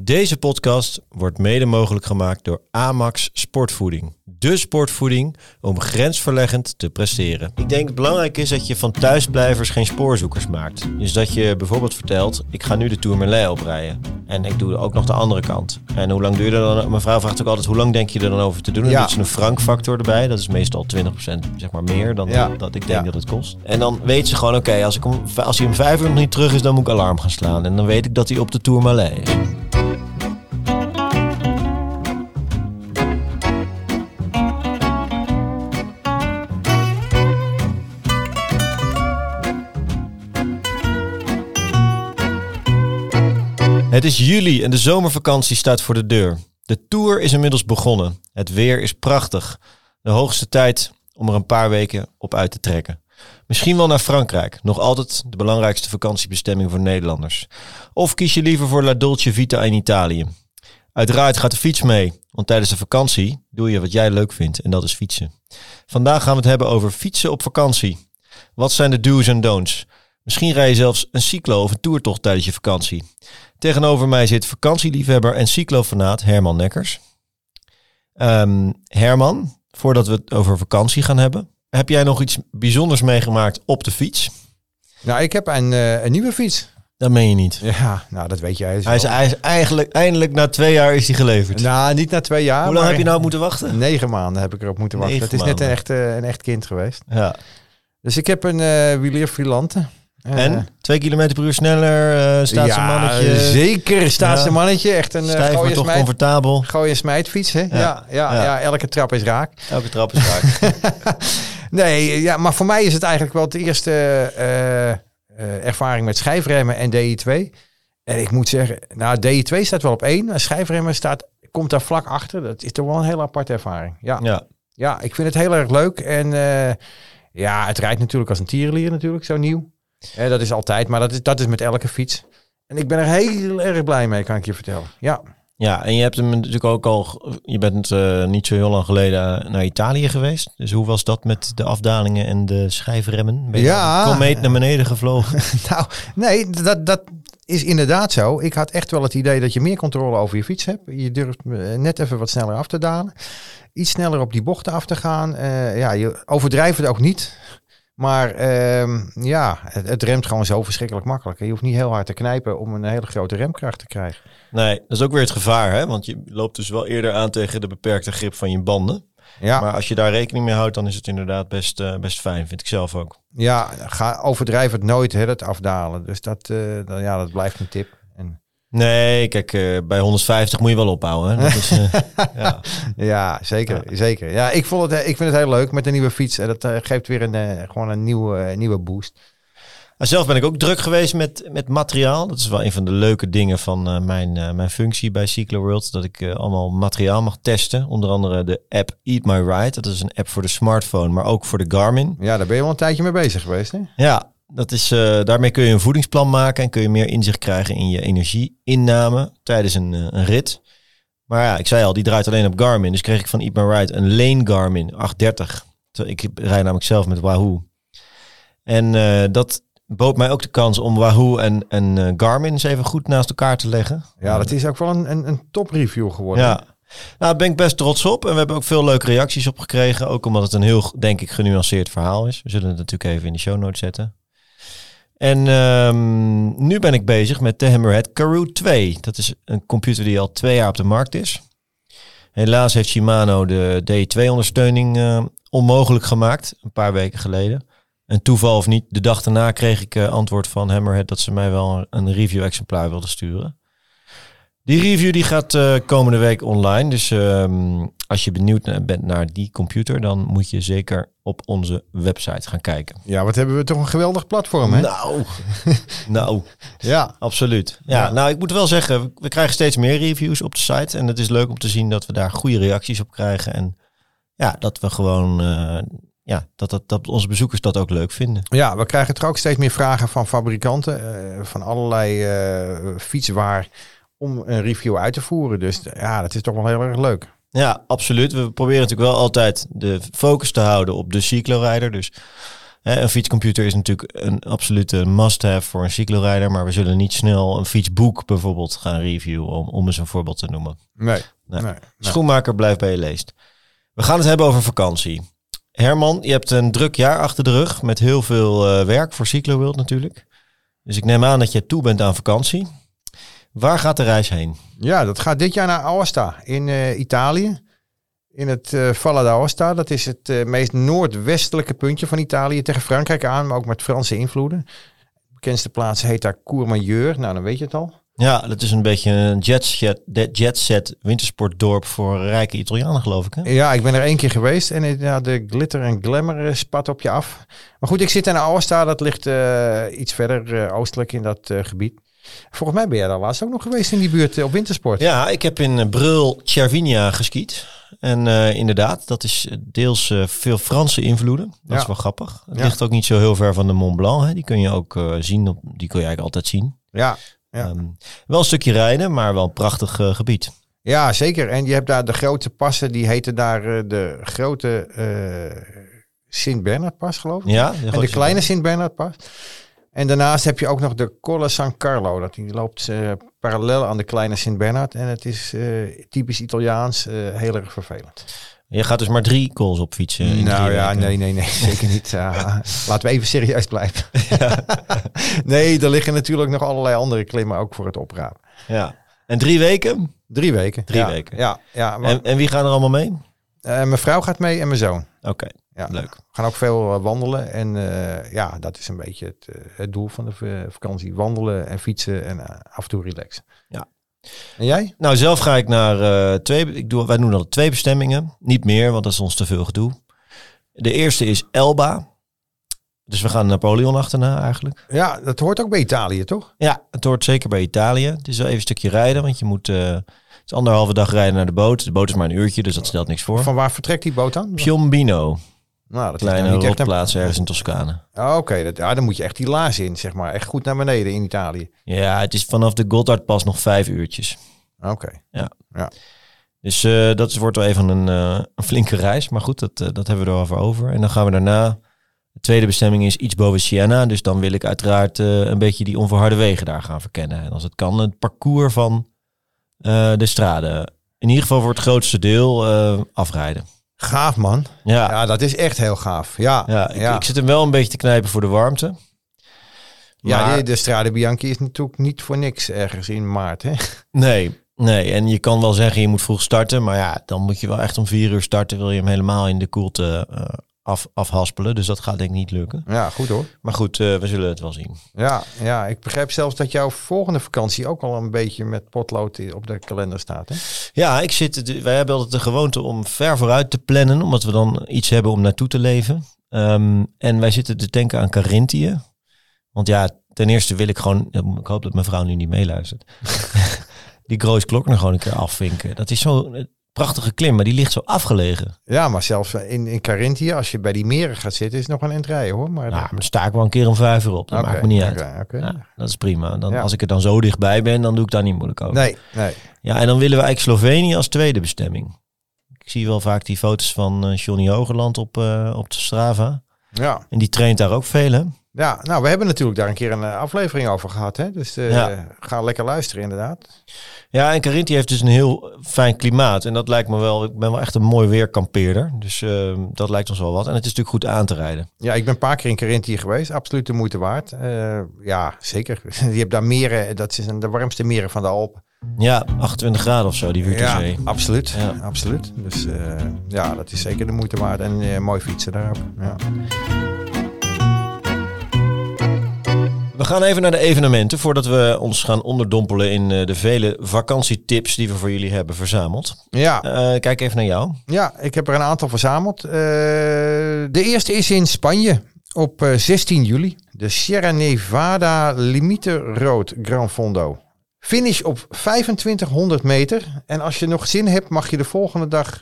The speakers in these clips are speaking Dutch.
Deze podcast wordt mede mogelijk gemaakt door Amax Sportvoeding. De sportvoeding om grensverleggend te presteren. Ik denk belangrijk is dat je van thuisblijvers geen spoorzoekers maakt. Dus dat je bijvoorbeeld vertelt, ik ga nu de Tourmalet oprijden. En ik doe ook nog de andere kant. En hoe lang duur je er dan? Mijn vrouw vraagt ook altijd, hoe lang denk je er dan over te doen? En Ja. een frankfactor erbij. Dat is meestal 20% zeg maar meer dan Ja. dat ik denk Ja. dat het kost. En dan weet ze gewoon, oké, als, ik om- als hij om vijf uur nog niet terug is, dan moet ik alarm gaan slaan. En dan weet ik dat hij op de Tourmalet is. Het is juli en de zomervakantie staat voor de deur. De tour is inmiddels begonnen. Het weer is prachtig. De hoogste tijd om er een paar weken op uit te trekken. Misschien wel naar Frankrijk, nog altijd de belangrijkste vakantiebestemming voor Nederlanders. Of kies je liever voor La Dolce Vita in Italië. Uiteraard gaat de fiets mee, want tijdens de vakantie doe je wat jij leuk vindt en dat is fietsen. Vandaag gaan we het hebben over fietsen op vakantie. Wat zijn de do's en don'ts? Misschien rij je zelfs een cyclo of een toertocht tijdens je vakantie. Tegenover mij zit vakantieliefhebber en cyclofanaat Herman Nekkers. Ehm, Herman, voordat we het over vakantie gaan hebben, heb jij nog iets bijzonders meegemaakt op de fiets? Nou, ik heb een, eh, een nieuwe fiets. Dat meen je niet. Ja, nou, dat weet jij. Hij is, hij is eigenlijk, eindelijk na twee jaar is hij geleverd. Nou, niet na twee jaar. Hoe lang heb je nou moeten wachten? Negen maanden heb ik erop moeten wachten. Negen Het is net een echt, eh, een echt kind geweest. Ja. Dus ik heb een eh wieler filante. Eh, En? Twee kilometer per uur sneller, eh staat ja, zijn mannetje. zeker staat Ja. zijn mannetje. Echt een uh, Stijf, maar gooien toch smijt, comfortabel. gooien smijtfiets. Hè? Ja. Ja, ja, Ja. elke trap is raak. Elke trap is raak. Nee, ja, maar voor mij is het eigenlijk wel het eerste eh, eh, ervaring met schijfremmen en DI2. En ik moet zeggen, nou, DI2 staat wel op één. maar Schijfremmen staat, komt daar vlak achter. Dat is toch wel een hele aparte ervaring. Ja, ja. ja. ik vind het heel erg leuk. En eh, ja, het rijdt natuurlijk als een tierenlier natuurlijk, zo nieuw. Eh, dat is altijd, maar dat is, dat is met elke fiets. En ik ben er heel erg blij mee, kan ik je vertellen. Ja, Ja, en je hebt hem natuurlijk ook al. Je bent eh, niet zo heel lang geleden naar Italië geweest. Dus hoe was dat met de afdalingen en de schijfremmen? Ben je Ja. komeet naar beneden gevlogen? Nou, nee, dat, dat is inderdaad zo. Ik had echt wel het idee dat je meer controle over je fiets hebt. Je durft eh, net even wat sneller af te dalen. Iets sneller op die bochten af te gaan. Eh, ja, je overdrijft het ook niet. Maar ehm, ja, het, het remt gewoon zo verschrikkelijk makkelijk. Je hoeft niet heel hard te knijpen om een hele grote remkracht te krijgen. Nee, dat is ook weer het gevaar, hè? Want je loopt dus wel eerder aan tegen de beperkte grip van je banden. Ja, Maar als je daar rekening mee houdt, dan is het inderdaad best, eh, best fijn, vind ik zelf ook. ja ga, overdrijf het nooit, hè, het afdalen. Dus dat, eh, dan, ja, dat blijft een tip. En, Nee, kijk, eh, bij 150 moet je wel ophouden. Hè? Dat is, eh, ja. Ja, zeker. zeker. Ja, ik, vond het, eh, ik vind het heel leuk met een nieuwe fiets. En dat geeft weer een, gewoon een nieuwe, nieuwe boost. Maar Zelf ben ik ook druk geweest met, met materiaal. Dat is wel een van de leuke dingen van mijn, mijn functie bij Cyclo World. Dat ik allemaal materiaal mag testen. Onder andere de app Eat My Ride. Dat is een app voor de smartphone, maar ook voor de Garmin. Ja, daar ben je wel een tijdje mee bezig geweest, hè? Ja, dat is, eh, daarmee kun je een voedingsplan maken en kun je meer inzicht krijgen in je energieinname tijdens een, eh, een rit. Maar ja, ik zei al, die draait alleen op Garmin. Dus kreeg ik van Eat My Ride een Lane Garmin 830. Terwijl Ik rijd namelijk zelf met Wahoo. En eh, dat bood mij ook de kans om Wahoo en, en Garmin eens even goed naast elkaar te leggen. Ja, dat is ook wel een, een, een top review geworden. Ja. Nou, daar ben ik best trots op. En we hebben ook veel leuke reacties op gekregen. Ook omdat het een heel, denk ik, genuanceerd verhaal is. We zullen het natuurlijk even in de show notes zetten. En ehm, nu ben ik bezig met de Hammerhead Karoo 2. Dat is een computer die al twee jaar op de markt is. Helaas heeft Shimano de D2-ondersteuning eh, onmogelijk gemaakt. Een paar weken geleden. En toeval of niet, de dag daarna kreeg ik eh, antwoord van Hammerhead dat ze mij wel een review-exemplaar wilden sturen. Die review die gaat eh, komende week online. Dus ehm, als je benieuwd bent naar die computer, dan moet je zeker op onze website gaan kijken. Ja, wat hebben we toch een geweldig platform, hè? Nou, nou, Ja. absoluut. Ja, Ja. nou, ik moet wel zeggen, we- krijgen steeds meer reviews op de site. En het is leuk om te zien dat we daar goede reacties op krijgen. En ja, dat we gewoon, eh, ja, dat, dat, dat onze bezoekers dat ook leuk vinden. Ja, we krijgen er ook steeds meer vragen van fabrikanten. eh, van allerlei eh fietswaar om een review uit te voeren. Dus ja, dat is toch wel heel erg leuk. Ja, absoluut. We proberen natuurlijk wel altijd de focus te houden op de cyclo-rijder. Dus Hè, een fietscomputer is natuurlijk een absolute must-have voor een cyclorijder. Maar we zullen niet snel een fietsboek bijvoorbeeld gaan reviewen, om, om eens een voorbeeld te noemen. Nee. Nee. nee. nee. Schoenmaker blijft bij je leest. We gaan het hebben over vakantie. Herman, je hebt een druk jaar achter de rug met heel veel eh, werk voor Cyclo World natuurlijk. Dus ik neem aan dat je toe bent aan vakantie. Waar gaat de reis heen? Ja, dat gaat dit jaar naar Aosta in eh, Italië. In het eh Valle d'Aosta. Dat is het eh, meest noordwestelijke puntje van Italië. Tegen Frankrijk aan, maar ook met Franse invloeden. De bekendste plaats heet daar Courmayeur. Nou, dan weet je het al. Ja, dat is een beetje een jetset, jetset wintersportdorp voor rijke Italianen geloof ik. Hè? Ja, ik ben er één keer geweest en ja, de glitter en glamour spat op je af. Maar goed, ik zit in Aosta. Dat ligt iets verder oostelijk in dat gebied. Volgens mij ben jij daar laatst ook nog geweest in die buurt eh, op wintersport. Ja, ik heb in eh, Brul Cervinia geskiet. En eh, inderdaad, dat is deels veel Franse invloeden. Dat Ja. is wel grappig. Het Ja. ligt ook niet zo heel ver van de Mont Blanc. Hè. Die kun je ook zien. Op, die kun je eigenlijk altijd zien. Ja, Ja. Ehm, wel een stukje rijden, maar wel een prachtig gebied. Ja, zeker. En je hebt daar de grote passen, die heten daar de grote Sint-Bernard-pas, geloof ik. Ja, en de kleine Sint-Bernard-pas. En daarnaast heb je ook nog de Colle San Carlo. Dat die loopt eh, parallel aan de kleine Sint-Bernard. En het is eh, typisch Italiaans, eh, heel erg vervelend. Je gaat dus maar drie calls op fietsen. in nou ja, weken. nee, nee, nee, zeker niet. Ja, laten we even serieus blijven. nee, er liggen natuurlijk nog allerlei andere klimmen ook voor het oprapen. Ja. En drie weken? Drie weken. Drie ja, weken. Ja, ja maar, En, en wie gaan er allemaal mee? mijn vrouw gaat mee en mijn zoon. Oké, Ja. leuk. We gaan ook veel eh, wandelen. En eh, ja, dat is een beetje het, eh, het doel van de vakantie. Wandelen en fietsen en af en toe relaxen. Ja. En jij? Nou, zelf ga ik naar twee. Ik doe, wij doen al twee bestemmingen. Niet meer, want dat is ons te veel gedoe. De eerste is Elba. Dus we gaan Napoleon achterna eigenlijk. Ja, dat hoort ook bij Italië, toch? Ja, het hoort zeker bij Italië. Het is wel even een stukje rijden, want je moet. het is anderhalve dag rijden naar de boot. De boot is maar een uurtje, dus dat stelt niks voor. Van waar vertrekt die boot dan? Piombino, Nou, dat is kleine nou een... rotplaats ergens in Toscane. Oh, Oké, dat- ja, dan moet je echt die laars in, zeg maar. Echt goed naar beneden in Italië. Ja, het is vanaf de Gotthardpas nog vijf uurtjes. Oké. Dus eh, dat wordt wel even een, eh, een flinke reis. Maar goed, dat, eh, dat hebben we er voor over. En dan gaan we daarna. De tweede bestemming is iets boven Siena. Dus dan wil ik uiteraard een beetje die onverharde wegen daar gaan verkennen. En als het kan, het parcours van de straden. In ieder geval voor het grootste deel afrijden. Gaaf, man. Ja, Ja, dat is echt heel gaaf. Ja, ja, ik, ik zit hem wel een beetje te knijpen voor de warmte. ja Maar- die- de Strade Bianchi is natuurlijk niet voor niks ergens in maart, hè? Nee, nee. En je kan wel zeggen, je moet vroeg starten. Maar ja, dan moet je wel echt om vier uur starten. Wil je hem helemaal in de koelte eh, af, afhaspelen. Dus dat gaat denk ik niet lukken. Ja, goed hoor. Maar goed, eh, we zullen het wel zien. Ja, ja, ik begrijp zelfs dat jouw volgende vakantie ook al een beetje met potlood op de kalender staat. Hè? Ja, ik zit, wij hebben altijd de gewoonte om ver vooruit te plannen. Omdat we dan iets hebben om naartoe te leven. Ehm, en wij zitten te denken aan Carinthië. Want ja, ten eerste wil ik gewoon... Ik hoop dat mijn vrouw nu niet meeluistert. die Groos Klokner gewoon een keer afvinken. Dat is zo'n prachtige klim, maar die ligt zo afgelegen. Ja, maar zelfs in, in Carinthië, als je bij die meren gaat zitten, is het nog een entree hoor. Maar Nou, dan sta ik wel een keer om vijf uur op. Dat maakt me niet uit. Ja, dat is prima. Dan, Ja. Als ik er dan zo dichtbij ben, dan doe ik daar niet moeilijk over. Nee, nee. Ja, en dan willen we eigenlijk Slovenië als tweede bestemming. Ik zie wel vaak die foto's van eh, Johnny Hogerland op, eh, op de Strava. Ja. En die traint daar ook veel, hè? Ja, nou, we hebben natuurlijk daar een keer een eh, aflevering over gehad. Hè? Dus eh, Ja. ga lekker luisteren inderdaad. Ja, en Carinthië heeft dus een heel fijn klimaat. En dat lijkt me wel... Ik ben wel echt een mooi weerkampeerder. Dus eh, dat lijkt ons wel wat. En het is natuurlijk goed aan te rijden. Ja, ik ben een paar keer in Carinthië geweest. Absoluut de moeite waard. Eh, ja, zeker. Je hebt daar meren. Dat is een, de warmste meren van de Alpen. Ja, 28 graden of zo, die Ja, Wurterzee. absoluut. Ja. absoluut. Dus ja, dat is zeker de moeite waard. En mooi fietsen daar ook. Ja. We gaan even naar de evenementen voordat we ons gaan onderdompelen in eh, de vele vakantietips die we voor jullie hebben verzameld. Ja, Eh, kijk even naar jou. ja, ik heb er een aantal verzameld. Eh, de eerste is in Spanje op eh, 16 juli. De Sierra Nevada Limite Road Gran Fondo. Finish op 2500 meter. En als je nog zin hebt, mag je de volgende dag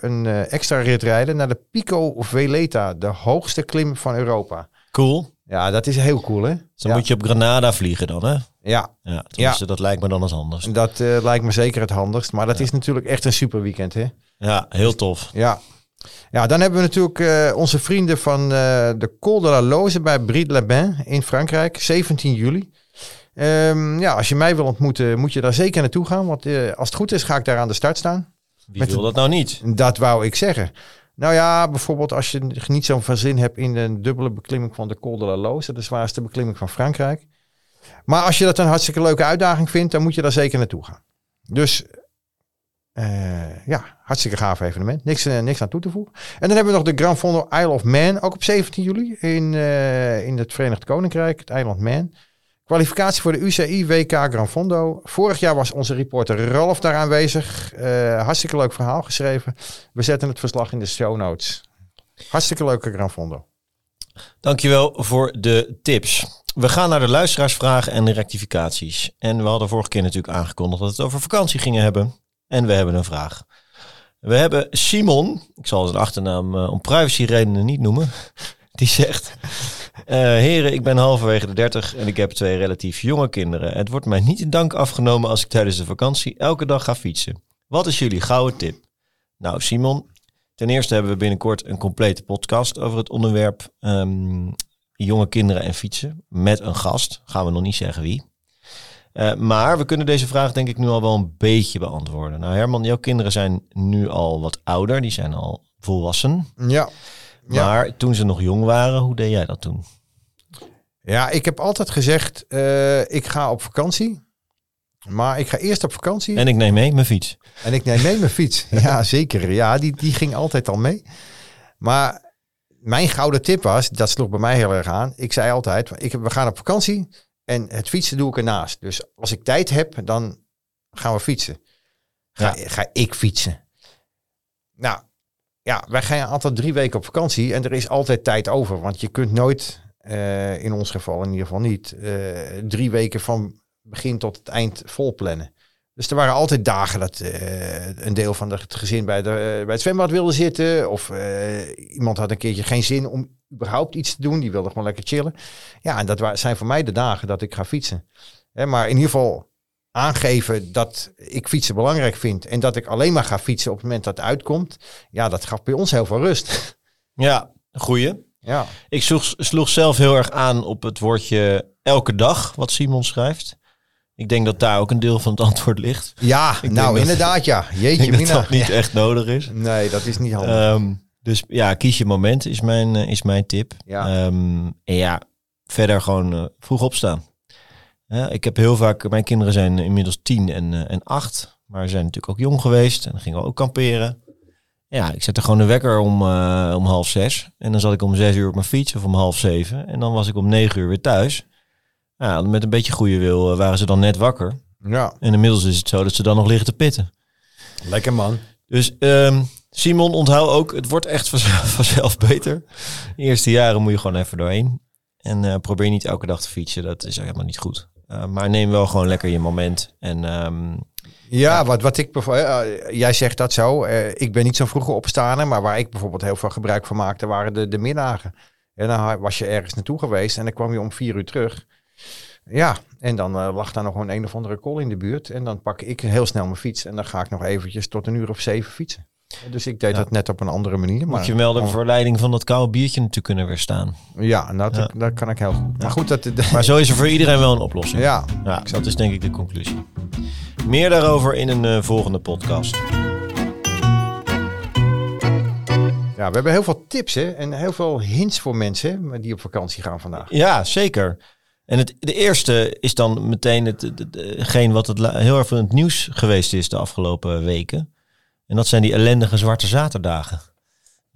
een extra rit rijden naar de Pico Veleta, de hoogste klim van Europa. Cool. Ja, dat is heel cool, hè? Dus dan ja. moet je op Granada vliegen dan, hè? ja, Ja, dat lijkt me dan als anders. dat eh, lijkt me zeker het handigst. Maar dat is natuurlijk echt een super weekend, hè? Ja, heel tof. Ja, Ja, dan hebben we natuurlijk eh, onze vrienden van eh, de Col de la Loze bij Bried-les-Bains in Frankrijk, 17 juli. Ehm, ja, als je mij wil ontmoeten, moet je daar zeker naartoe gaan. Want als het goed is, ga ik daar aan de start staan. Wie Met- wil dat nou niet? Dat wou ik zeggen. Nou ja, bijvoorbeeld als je niet zo'n veel zin hebt in een dubbele beklimming van de Col de la Loze, de zwaarste beklimming van Frankrijk. Maar als je dat een hartstikke leuke uitdaging vindt, dan moet je daar zeker naartoe gaan. Dus eh, ja, hartstikke gaaf evenement. Niks, eh, niks aan toe te voegen. En dan hebben we nog de Grand Fondo Isle of Man, ook op 17 juli in, eh, in het Verenigd Koninkrijk, het eiland Man. Kwalificatie voor de UCI WK Grand Fondo. Vorig jaar was onze reporter Ralf daar aanwezig. Eh, hartstikke leuk verhaal geschreven. We zetten het verslag in de show notes. Hartstikke leuke Grand Fondo. Dankjewel voor de tips. We gaan naar de luisteraarsvragen en de rectificaties. En we hadden vorige keer natuurlijk aangekondigd dat we het over vakantie gingen hebben. En we hebben een vraag. We hebben Simon, ik zal zijn achternaam eh, om privacyredenen niet noemen. Die zegt: eh, Heren, ik ben halverwege de 30 en ik heb twee relatief jonge kinderen. Het wordt mij niet in dank afgenomen als ik tijdens de vakantie elke dag ga fietsen. Wat is jullie gouden tip? Nou, Simon, ten eerste hebben we binnenkort een complete podcast over het onderwerp ehm, jonge kinderen en fietsen. Met een gast. Gaan we nog niet zeggen wie. Eh, maar we kunnen deze vraag denk ik nu al wel een beetje beantwoorden. Nou Herman, jouw kinderen zijn nu al wat ouder. Die zijn al volwassen. Ja. Ja. Maar toen ze nog jong waren, hoe deed jij dat toen? Ja, ik heb altijd gezegd, eh, ik ga op vakantie. Maar ik ga eerst op vakantie En ik neem mee mijn fiets. en ik neem mee mijn fiets. Ja, zeker. Ja, die, die ging altijd al mee. Maar mijn gouden tip was, dat sloeg bij mij heel erg aan. Ik zei altijd, ik, we gaan op vakantie en het fietsen doe ik ernaast. Dus als ik tijd heb, dan gaan we fietsen. Ga, ga ik fietsen. Nou, ja, wij gaan altijd drie weken op vakantie en er is altijd tijd over. Want je kunt nooit, eh, in ons geval in ieder geval niet, eh, drie weken van begin tot het eind vol plannen. Dus er waren altijd dagen dat eh, een deel van het gezin bij, de, bij het zwembad wilde zitten. Of iemand had een keertje geen zin om überhaupt iets te doen. Die wilde gewoon lekker chillen. Ja, en dat zijn voor mij de dagen dat ik ga fietsen. Hè, maar in ieder geval aangeven dat ik fietsen belangrijk vind. En dat ik alleen maar ga fietsen op het moment dat het uitkomt. Ja, dat gaf bij ons heel veel rust. Ja, goeie. Ja, Ik sloeg, sloeg zelf heel erg aan op het woordje elke dag, wat Simon schrijft. Ik denk dat daar ook een deel van het antwoord ligt. ja nou dat- inderdaad ja. Ik Jeetje denk dat mina. dat niet echt nodig is. Nee, dat is niet handig. Ehm, dus ja, kies je moment is mijn, eh, is mijn tip. Ja. Ehm, en ja, verder gewoon eh, vroeg opstaan. Ik heb heel vaak, mijn kinderen zijn inmiddels tien en, eh, en acht. Maar ze zijn natuurlijk ook jong geweest en gingen we ook kamperen. Ja, ik zette gewoon de wekker om, eh, om half zes. En dan zat ik om zes uur op mijn fiets of om half zeven. En dan was ik om negen uur weer thuis. Ja, met een beetje goede wil eh, waren ze dan net wakker. ja, En inmiddels is het zo dat ze dan nog liggen te pitten. lekker man. Dus ehm, Simon, onthoud ook, het wordt echt vanzelf, vanzelf beter. De eerste jaren moet je gewoon even doorheen. En probeer niet elke dag te fietsen, dat is helemaal niet goed. Eh, maar neem wel gewoon lekker je moment. En ehm, Ja, Wat, wat ik bijvoorbeeld, eh, jij zegt dat zo. eh, ik ben niet zo'n vroege opstaaner, maar waar ik bijvoorbeeld heel veel gebruik van maakte, waren de, de middagen. En dan was je ergens naartoe geweest en dan kwam je om vier uur terug. Ja, en dan eh, lag daar nog een een of andere call in de buurt. En dan pak ik heel snel mijn fiets en dan ga ik nog eventjes tot een uur of zeven fietsen. Dus ik deed Ja. dat net op een andere manier. Maar, moet je wel de verleiding van dat koude biertje natuurlijk kunnen weerstaan. Ja, nou, dat, Ja. dat kan ik heel goed. Maar goed, dat, Maar zo is er voor iedereen wel een oplossing. ja, Ja, dat is denk ik de conclusie. Meer daarover in een eh, volgende podcast. ja, we hebben heel veel tips hè, en heel veel hints voor mensen die op vakantie gaan vandaag. Ja, zeker. En het, de eerste is dan meteen het, het- het- hetgeen wat het heel erg in het nieuws geweest is de afgelopen weken. En dat zijn die ellendige zwarte zaterdagen.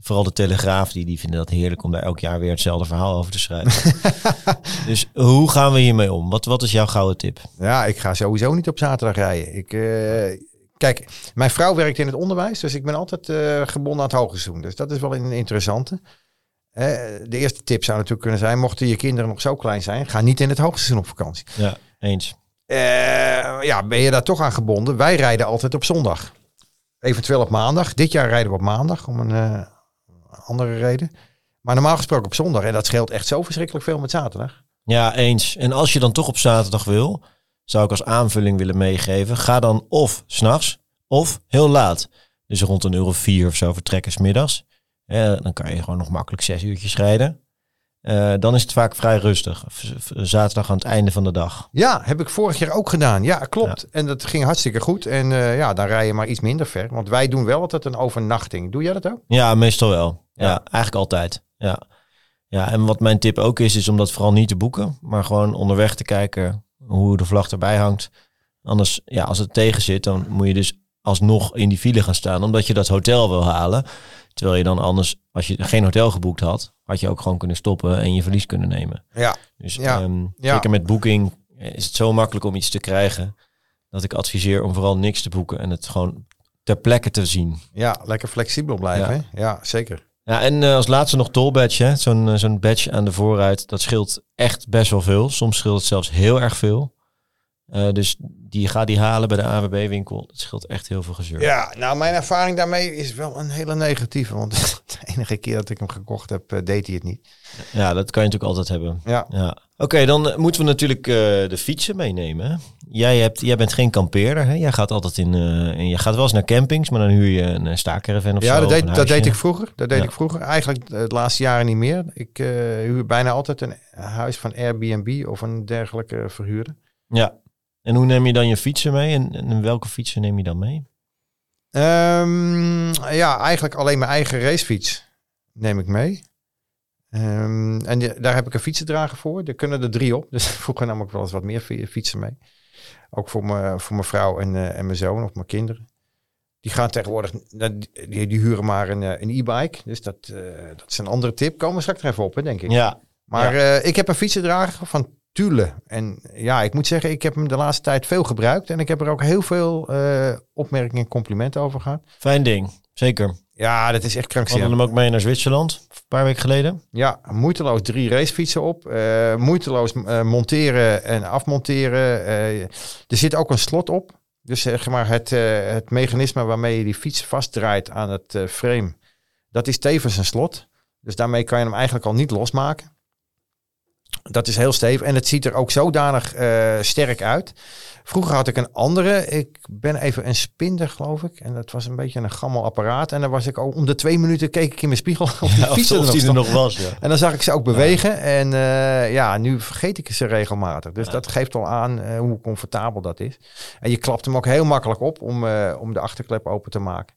Vooral de Telegraaf, die, die vinden dat heerlijk om daar elk jaar weer hetzelfde verhaal over te schrijven. dus hoe gaan we hiermee om? Wat, wat is jouw gouden tip? Ja, ik ga sowieso niet op zaterdag rijden. Ik, eh, kijk, mijn vrouw werkt in het onderwijs, dus ik ben altijd eh, gebonden aan het hoogseizoen. Dus dat is wel een interessante. Eh, de eerste tip zou natuurlijk kunnen zijn, mochten je kinderen nog zo klein zijn, ga niet in het hoogseizoen op vakantie. Ja, eens. Ja, ben je daar toch aan gebonden? Wij rijden altijd op zondag. Eventueel op maandag. Dit jaar rijden we op maandag, om een eh, andere reden. Maar normaal gesproken op zondag. En dat scheelt echt zo verschrikkelijk veel met zaterdag. Ja, eens. En als je dan toch op zaterdag wil, zou ik als aanvulling willen meegeven. Ga dan of s'nachts of heel laat. Dus rond een uur of vier of zo vertrekken 's middags. dan kan je gewoon nog makkelijk zes uurtjes rijden. Eh, dan is het vaak vrij rustig. Zaterdag aan het einde van de dag. Ja, heb ik vorig jaar ook gedaan. Ja, klopt. En dat ging hartstikke goed. En eh, ja, dan rij je maar iets minder ver. Want wij doen wel altijd een overnachting. Doe jij dat ook? Ja, meestal wel. Ja, Ja. eigenlijk altijd. Ja. ja, en wat mijn tip ook is, is om dat vooral niet te boeken. Maar gewoon onderweg te kijken hoe de vlag erbij hangt. Anders, ja, als het tegen zit, dan moet je dus alsnog in die file gaan staan. Omdat je dat hotel wil halen. Terwijl je dan anders, als je geen hotel geboekt had, had je ook gewoon kunnen stoppen en je verlies kunnen nemen. Ja. Dus Ja. Ja. zeker met boeking is het zo makkelijk om iets te krijgen. Dat ik adviseer om vooral niks te boeken en het gewoon ter plekke te zien. Ja, lekker flexibel blijven. Ja. hè? ja zeker. Ja, en eh, als laatste nog toll badge. hè. Zo'n eh, zo'n badge aan de voorruit. Dat scheelt echt best wel veel. Soms scheelt het zelfs heel erg veel. Eh, dus die ga die halen bij de AWB-winkel. Dat scheelt echt heel veel gezeur. Ja, nou mijn ervaring daarmee is wel een hele negatieve. Want de enige keer dat ik hem gekocht heb, eh, deed hij het niet. Ja, dat kan je natuurlijk altijd hebben. Ja. Ja. Oké, dan eh, moeten we natuurlijk de fietsen meenemen. hè. Jij, hebt, jij bent geen kampeerder. Hè? Jij gaat altijd in, en je gaat wel eens naar campings, maar dan huur je een staakerven of Ja, zo. dat of deed, dat deed ik vroeger. Dat deed Ja. ik vroeger. Eigenlijk de laatste jaren niet meer. Ik huur bijna altijd een huis van Airbnb of een dergelijke verhuurder. Ja. En hoe neem je dan je fietsen mee? En, en welke fietsen neem je dan mee? Ehm, ja, eigenlijk alleen mijn eigen racefiets neem ik mee. Ehm, en die- daar heb ik een fietsendrager voor. Er kunnen er drie op. Dus vroeger nam ik wel eens wat meer fi- fietsen mee. Ook voor mijn, voor mijn vrouw en, eh, en mijn zoon of mijn kinderen. Die gaan tegenwoordig, die, die huren maar een, eh, een e-bike. Dus dat, eh, dat is een andere tip. Komen we straks nog even op, hè, denk ik. Ja. Maar ik heb een fietsendrager van Thule. En ja, ik moet zeggen, ik heb hem de laatste tijd veel gebruikt. En ik heb er ook heel veel eh, opmerkingen en complimenten over gehad. Fijn ding. Zeker. Ja, dat is echt We hadden krankzinnig. hem ook mee naar Zwitserland. Een paar weken geleden. Ja, moeiteloos drie racefietsen op. eh, moeiteloos eh, monteren en afmonteren. Er zit ook een slot op. Dus zeg maar het, het mechanisme waarmee je die fiets vastdraait aan het frame. Dat is tevens een slot. Dus daarmee kan je hem eigenlijk al niet losmaken. Dat is heel stevig. En het ziet er ook zodanig eh, sterk uit. Vroeger had ik een andere. Ik ben even een spinder, geloof ik. En dat was een beetje een gammel apparaat. En dan was ik ook om de twee minuten keek ik in mijn spiegel of die Ja, of, er of die er nog was. Ja. En dan zag ik ze ook bewegen. En eh, ja, nu vergeet ik ze regelmatig. Dus dat geeft al aan eh, hoe comfortabel dat is. En je klapt hem ook heel makkelijk op om, om de achterklep open te maken.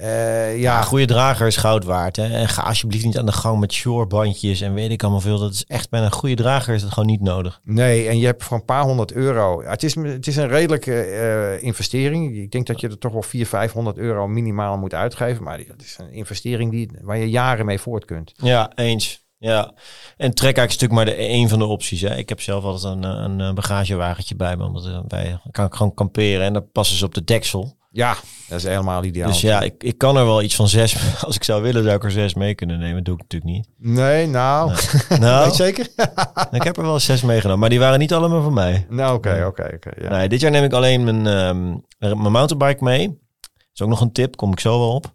Eh, Ja, goede drager is goud waard. Hè? En ga alsjeblieft niet aan de gang met shorebandjes en weet ik allemaal veel. Dat is echt bij een goede drager is dat gewoon niet nodig. nee, en je hebt voor een paar honderd euro. Het is, het is een redelijke eh, investering. Ik denk dat je er toch wel 400, 500 euro minimaal moet uitgeven. Maar dat is een investering die, waar je jaren mee voort kunt. Ja, eens. Ja, en trek eigenlijk stuk maar de een van de opties. Hè. Ik heb zelf altijd een, een, bagagewagentje bij me, omdat eh, wij kan ik gewoon kamperen en dan passen ze op de deksel. Ja, dat is helemaal ideaal. Dus ja, ik, ik kan er wel iets van zes. Als ik zou willen, zou ik er zes mee kunnen nemen. Dat doe ik natuurlijk niet. Nee, nou, Nou, zeker? ik heb er wel zes meegenomen, maar die waren niet allemaal van mij. nou, oké, oké, oké. ja. Nee, dit jaar neem ik alleen mijn, ehm, mijn mountainbike mee. Dat is ook nog een tip, kom ik zo wel op.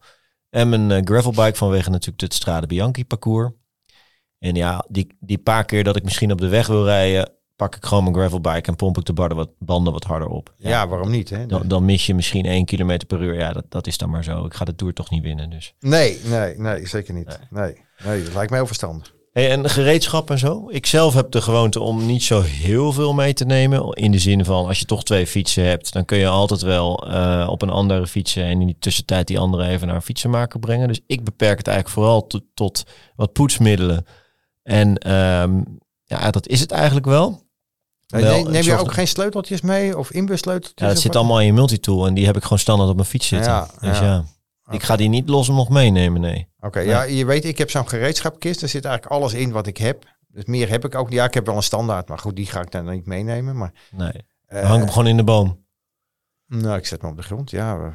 En mijn eh, gravelbike vanwege natuurlijk het Strade Bianchi parcours. En ja, die, die paar keer dat ik misschien op de weg wil rijden, pak ik gewoon mijn gravelbike en pomp ik de banden wat, banden wat harder op. Ja, waarom niet? Hè? Dan, dan mis je misschien 1 kilometer per uur. Ja, dat, dat is dan maar zo. Ik ga de Tour toch niet winnen. Dus. Nee, nee, nee, zeker niet. Nee, nee, dat lijkt mij heel verstandig. Hey, en gereedschap en zo? Ik zelf heb de gewoonte om niet zo heel veel mee te nemen. In de zin van, als je toch twee fietsen hebt, dan kun je altijd wel eh, op een andere fietsen en in die tussentijd die andere even naar een fietsenmaker brengen. Dus ik beperk het eigenlijk vooral tot, tot wat poetsmiddelen. En ehm, ja, dat is het eigenlijk wel. Wel, neem, je ook geen sleuteltjes mee of inbussleuteltjes? Ja, dat zit wat? allemaal in je multitool en die heb ik gewoon standaard op mijn fiets zitten. Ja, dus ja. ja, ik ga die niet los nog meenemen, nee. Oké, ja, je weet, ik heb zo'n gereedschapkist. Daar zit eigenlijk alles in wat ik heb. Dus meer heb ik ook. niet. Ja, ik heb wel een standaard, maar goed, die ga ik dan niet meenemen. Maar nee. eh, hang hem gewoon in de boom. nou, ik zet hem op de grond. Ja,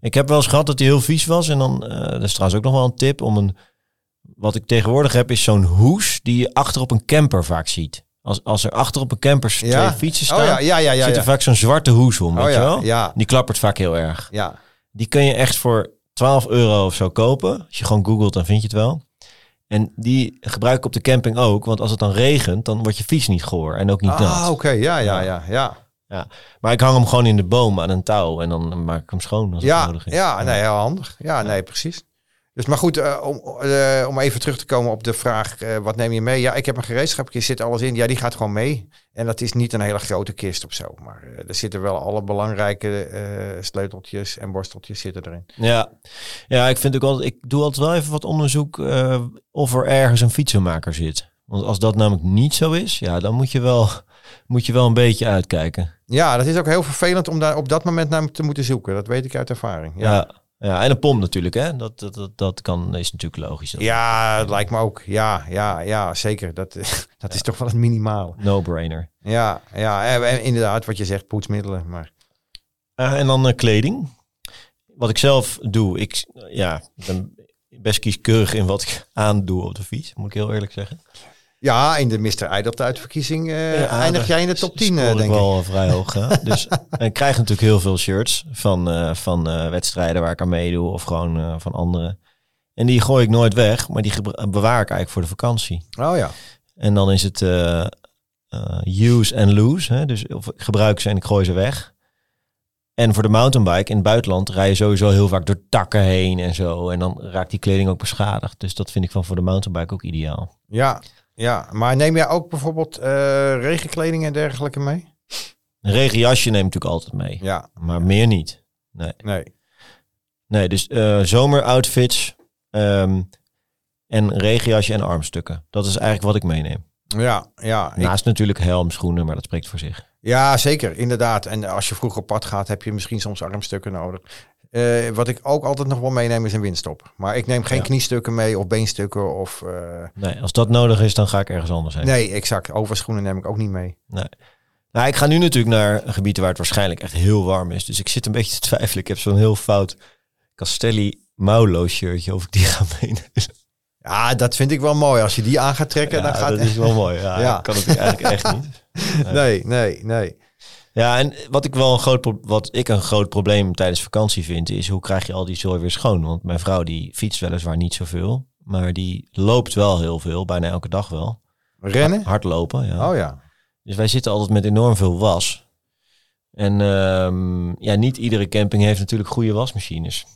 Ik heb wel eens gehad dat hij heel vies was. En dan, eh dat is trouwens ook nog wel een tip om een... Wat ik tegenwoordig heb is zo'n hoes die je achter op een camper vaak ziet. Als, als er achter op een camper twee ja. fietsen staan, Oh ja, ja, ja, ja. zit er ja. vaak zo'n zwarte hoes om, Oh weet je ja, wel? ja, Die klappert vaak heel erg. ja. Die kun je echt voor 12 euro of zo kopen. Als je gewoon googelt, dan vind je het wel. En die gebruik ik op de camping ook. Want als het dan regent, dan wordt je fiets niet goor en ook niet Ah, nat. oké, ja, ja, ja, ja. Maar ik hang hem gewoon in de boom aan een touw. En dan maak ik hem schoon als het Ja, nodig is. ja, nee, heel handig. Ja, nee, precies. Dus maar goed, eh, om, eh, om even terug te komen op de vraag, eh, wat neem je mee? Ja, ik heb een gereedschapkist, zit alles in. Ja, die gaat gewoon mee. En dat is niet een hele grote kist of zo. Maar er zitten wel alle belangrijke sleuteltjes en borsteltjes zitten erin. Ja. ja, ik vind ook altijd, ik doe altijd wel even wat onderzoek of er ergens een fietsenmaker zit. Want als dat namelijk niet zo is, ja, dan moet je wel, moet je wel een beetje uitkijken. Ja, dat is ook heel vervelend om daar op dat moment naar te moeten zoeken. Dat weet ik uit ervaring. Ja, Ja. Ja. en een pomp natuurlijk, hè? Dat, dat, dat, dat kan, is natuurlijk logisch. ja het lijkt me ook. Ja, ja, ja zeker. Dat, dat is toch wel het minimale. No-brainer. Ja, ja en- inderdaad, wat je zegt, poetsmiddelen. Maar Eh, en dan eh, kleding. Wat ik zelf doe, ik, ja, ben best kieskeurig in wat ik aandoe op de fiets, moet ik heel eerlijk zeggen. Ja, in de Mr. Eideltuit-verkiezing eh Ja, eindig jij in de top 10, scoor eh, ik denk ik. wel vrij hoog. hè. dus en ik krijg natuurlijk heel veel shirts van, eh, van wedstrijden waar ik aan meedoe of gewoon van anderen. En die gooi ik nooit weg, maar die bewaar ik eigenlijk voor de vakantie. Oh ja. En dan is het use and lose. Hè? Dus of ik gebruik ze en ik gooi ze weg. En voor de mountainbike in het buitenland rij je sowieso heel vaak door takken heen en zo. En dan raakt die kleding ook beschadigd. Dus dat vind ik van voor de mountainbike ook ideaal. Ja, ja. Maar neem jij ook bijvoorbeeld eh, regenkleding en dergelijke mee? Een regenjasje neem ik natuurlijk altijd mee. Ja, Maar meer niet. Nee. nee. Nee, dus eh zomeroutfits ehm, en regenjasje en armstukken. Dat is eigenlijk wat ik meeneem. Ja, ja. ik- Naast natuurlijk helm, schoenen, maar dat spreekt voor zich. ja, zeker, inderdaad. En als je vroeg op pad gaat, heb je misschien soms armstukken nodig. Eh, wat ik ook altijd nog wel meeneem is een windstop. Maar ik neem geen Ja. kniestukken mee of beenstukken of... eh, Nee, als dat nodig is, dan ga ik ergens anders heen. nee, exact. Overschoenen neem ik ook niet mee. Nee. Nou, ik ga nu natuurlijk naar een gebied waar het waarschijnlijk echt heel warm is. Dus ik zit een beetje te twijfelen. Ik heb zo'n heel fout Castelli Maulo shirtje of ik die ga meenemen. Ja, dat vind ik wel mooi. Als je die aan gaat trekken, Ja, dan gaat dat is wel mooi. Ja, kan het eigenlijk echt niet. Nee, nee, nee. Ja, en wat ik wel een groot, pro- wat ik een groot probleem tijdens vakantie vind, is hoe krijg je al die zooi weer schoon? Want mijn vrouw die fietst weliswaar niet zoveel, maar die loopt wel heel veel, bijna elke dag wel. Rennen? Hardlopen, ja. Oh ja. Dus wij zitten altijd met enorm veel was. En ehm, ja, niet iedere camping heeft natuurlijk goede wasmachines.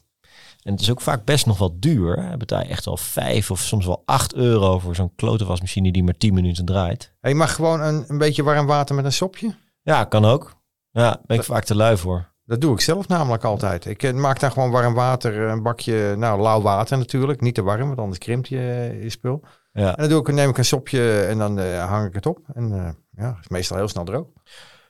En het is ook vaak best nog wel duur. hè. Betaal je echt wel vijf of soms wel acht euro voor zo'n klote wasmachine die maar 10 minuten draait. Je mag gewoon een, een beetje warm water met een sopje. Ja, kan ook. Ja, ben ik vaak te lui voor. Dat doe ik zelf namelijk altijd. Ik eh, maak daar gewoon warm water, eh, een bakje, nou lauw water natuurlijk. Niet te warm, want anders krimpt je, eh, je spul. Ja. En dan doe ik, neem ik een sopje en dan hang ik het op. En ja, is meestal heel snel droog.